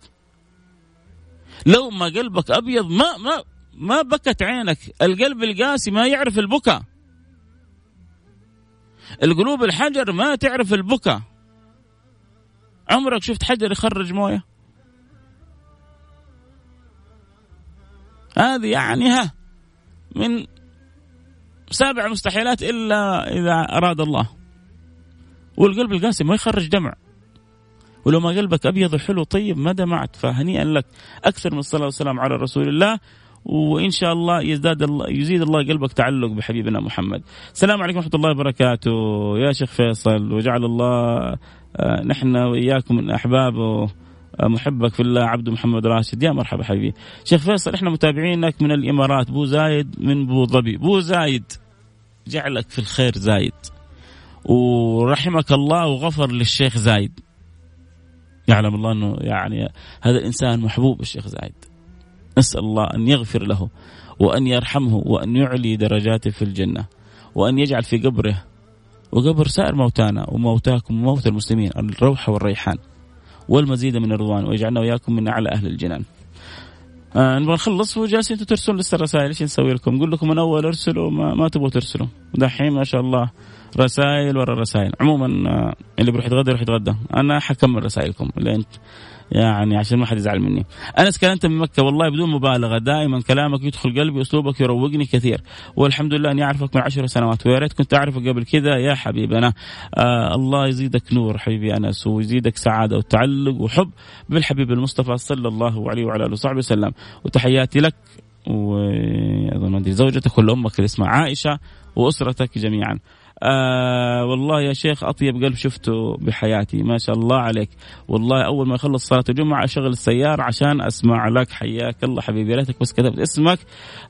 لو ما قلبك أبيض ما ما ما بكت عينك. القلب القاسي ما يعرف البكاء. القلوب الحجر ما تعرف البكاء. عمرك شفت حجر يخرج مويه؟ هذه يعني ها من سابع مستحيلات إلا إذا أراد الله. والقلب القاسي ما يخرج دمع. ولو ما قلبك أبيض وحلو طيب ما دمعت فهنيئا لك. أكثر من الصلاة والسلام على رسول الله. وإن شاء الله يزداد الله يزيد الله قلبك تعلق بحبيبنا محمد. السلام عليكم ورحمة الله وبركاته. يا شيخ فيصل وجعل الله آه، نحن وإياكم من أحباب آه، محبك في الله عبد محمد راشد. يا مرحبا حبيبي. شيخ فيصل إحنا متابعينك من الإمارات. بو زايد من بو ظبي. بو زايد جعلك في الخير زايد. ورحمك الله وغفر للشيخ زايد. يعلم الله إنه يعني هذا الإنسان محبوب الشيخ زايد. نسأل الله أن يغفر له وأن يرحمه وأن يعلي درجاته في الجنة وأن يجعل في قبره. وقبر سائر موتانا وموتاكم وموتى المسلمين الروح والريحان والمزيد من الرضوان ويجعلنا وإياكم من أعلى أهل الجنان. آه نبغى نخلص وجالسين ترسلون لسه الرسائل إيش نسوي لكم؟ نقول لكم من أول ارسلوا ما, ما تبغوا ترسلوا. دحين ما شاء الله رسائل ورا رسائل. عموما آه اللي بيروح يتغدى يروح يتغدى. أنا حكمل رسائلكم لين يعني عشان ما حد يزعل مني. أنس كلمت من مكة والله بدون مبالغة دائما كلامك يدخل قلبي أسلوبك يروقني كثير. والحمد لله أني أعرفك من عشر سنوات. ويا ريت كنت أعرفك قبل كذا يا حبيبنا. آه الله يزيدك نور حبيبي أنس ويزيدك سعادة وتعلق وحب بالحبيب المصطفى صلى الله عليه وعلى آله وصحبه وسلم. وتحياتي لك وأظن زوجتك والامك اللي اسمها عائشة وأسرتك جميعا. آه والله يا شيخ أطيب قلب شفته بحياتي ما شاء الله عليك. والله أول ما يخلص صلاة الجمعة أشغل السيارة عشان أسمع لك حياك الله حبيبي. ريتك بس كتبت اسمك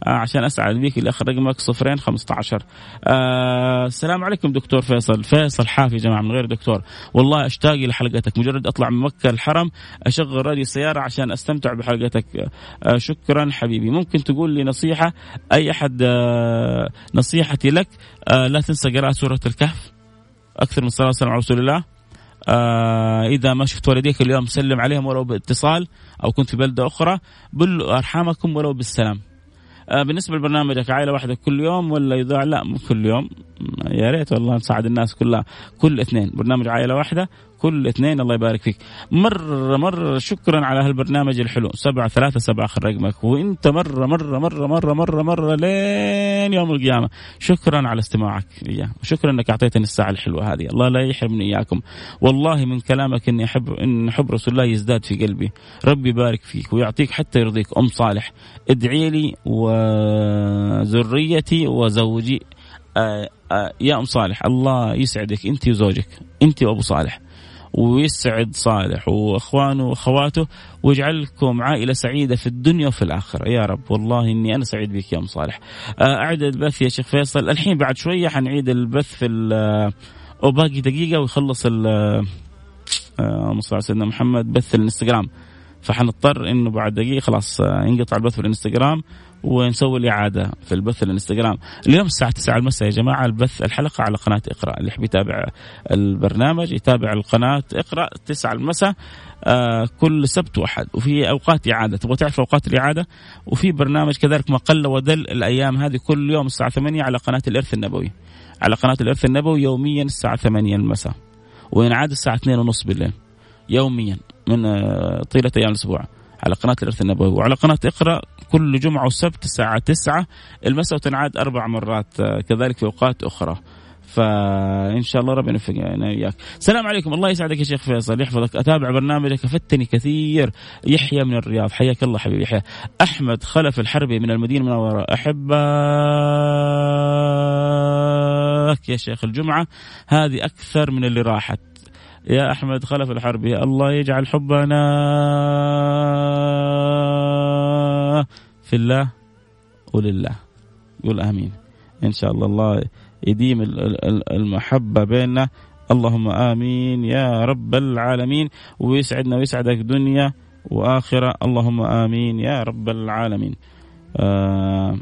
آه عشان اسعد بيك اللي أخر رقمك صفرين 15 آه السلام عليكم دكتور فيصل. فيصل حافي جماعة من غير دكتور. والله أشتاق لحلقتك مجرد أطلع من مكة الحرم أشغل راديو السيارة عشان أستمتع بحلقتك. آه شكرا حبيبي. ممكن تقول لي نصيحة؟ أي أحد آه نصيحتي لك؟ آه لا تنسى قراءة سورة الكهف أكثر من صلاة والسلام على رسول الله. آه إذا ما شفت والديك اليوم سلم عليهم ولو باتصال أو كنت في بلدة أخرى بلوا أرحامكم ولو بالسلام. آه بالنسبة لبرنامجك عائلة واحدة كل يوم ولا يذاع لا مو كل يوم. يا ريت والله نساعد الناس كلها كل اثنين. برنامج عائلة واحدة كل اثنين الله يبارك فيك. مرة مرة شكرا على هالبرنامج الحلو. سبعة ثلاثة سبعة آخر رقمك. وإنت مرة مرة مرة مرة مرة مرة لين يوم القيامة. شكرا على استماعك. إياه وشكرا إنك أعطيتني الساعة الحلوة هذه. الله لا يحرمني إياكم. والله من كلامك إني أحب إن حب رسول الله يزداد في قلبي. ربي يبارك فيك ويعطيك حتى يرضيك. أم صالح ادعي لي وذريتي وزوجي. آه آه يا أم صالح الله يسعدك. أنت وزوجك. أنت وأبو صالح. ويسعد صالح وأخوانه وأخواته ويجعلكم عائلة سعيدة في الدنيا وفي الآخرة. يا رب والله إني أنا سعيد بك يا أم صالح. أعد البث يا شيخ فيصل. الحين بعد شوية حنعيد البث في أو باقي دقيقة ويخلص اللهم صل على سيدنا محمد بث الانستغرام. فحنضطر إنه بعد دقيقة خلاص ينقطع البث في الانستغرام ونسوي الإعادة في البث الإنستغرام. اليوم الساعة 9 المساء يا جماعة البث الحلقة على قناة إقرأ. اللي يحب يتابع البرنامج يتابع القناة إقرأ 9 المساء آه كل سبت وأحد. وفي أوقات إعادة. تبغى تعرف أوقات الإعادة؟ وفي برنامج كذلك ما قل ودل الأيام هذه كل يوم الساعة 8 على قناة الإرث النبوي. على قناة الإرث النبوي يوميا الساعة 8 المساء. وينعاد الساعة 2 ونص بالليل. يوميا من آه طيلة أيام الأسبوع. على قناة الإرث النبوي. وعلى قناة إقرأ كل جمعة وسبت الساعة 9 المساء وتنعاد أربع مرات كذلك في أوقات أخرى. فإن شاء الله ربنا يوفقنا إياك. السلام عليكم. الله يسعدك يا شيخ فيصل يحفظك. أتابع برنامجك افدتني كثير. يحيى من الرياض. حياك الله حبيبي يحيى. أحمد خلف الحربي من المدينة المنوره أحبك يا شيخ الجمعة. هذه أكثر من اللي راحت. يا أحمد خلف الحربي الله يجعل حبنا في الله ولله. قول آمين. إن شاء الله الله يديم المحبة بيننا. اللهم آمين يا رب العالمين. ويسعدنا ويسعدك دنيا وآخرة. اللهم آمين يا رب العالمين. آه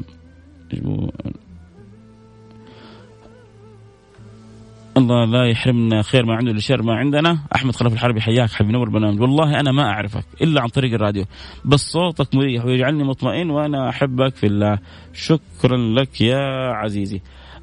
الله لا يحرمنا خير ما عنده لشر ما عندنا. أحمد خلف الحربي حياك حبيبي نور برنامج والله أنا ما أعرفك إلا عن طريق الراديو. بس صوتك مريح ويجعلني مطمئن وأنا أحبك في الله. شكرا لك يا عزيزي.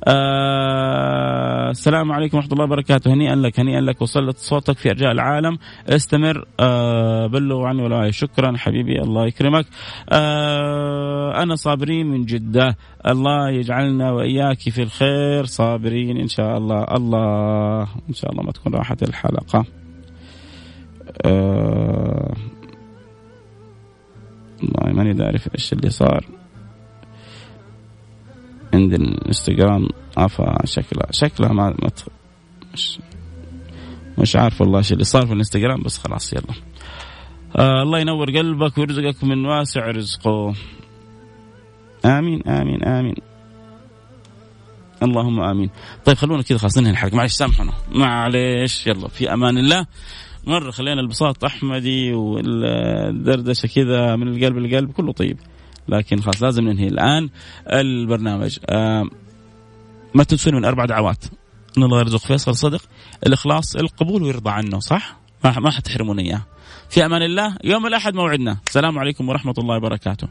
آه السلام عليكم ورحمة الله وبركاته. هنيئا لك هنيئا لك. وصلت صوتك في أرجاء العالم. استمر آه بلغوا عني ولا شكرا حبيبي الله يكرمك. آه أنا صابرين من جدة. الله يجعلنا وإياك في الخير. صابرين إن شاء الله. الله إن شاء الله ما تكون راحت الحلقة. آه والله ماني عارف إيش اللي صار. عند الانستغرام. عفا شكلها شكلها ما, مش مش عارف والله إيش اللي صار في الانستغرام بس خلاص يلا. آه الله ينور قلبك ويرزقك من واسع رزقه. آمين آمين آمين. اللهم آمين. طيب خلونا كذا خلاص ننهي الحلقة. معلش سامحونا. معلش يلا في أمان الله. مرة خلينا البساط أحمدي والدردشة كذا من القلب للقلب كله طيب. لكن خلاص لازم ننهي الآن البرنامج آه ما تنسون من أربع دعوات إن الله يرزق فيصل صدق الإخلاص القبول ويرضى عنه صح؟ ما ما حتحرمون إياه. في أمان الله يوم الأحد موعدنا، السلام عليكم ورحمة الله وبركاته.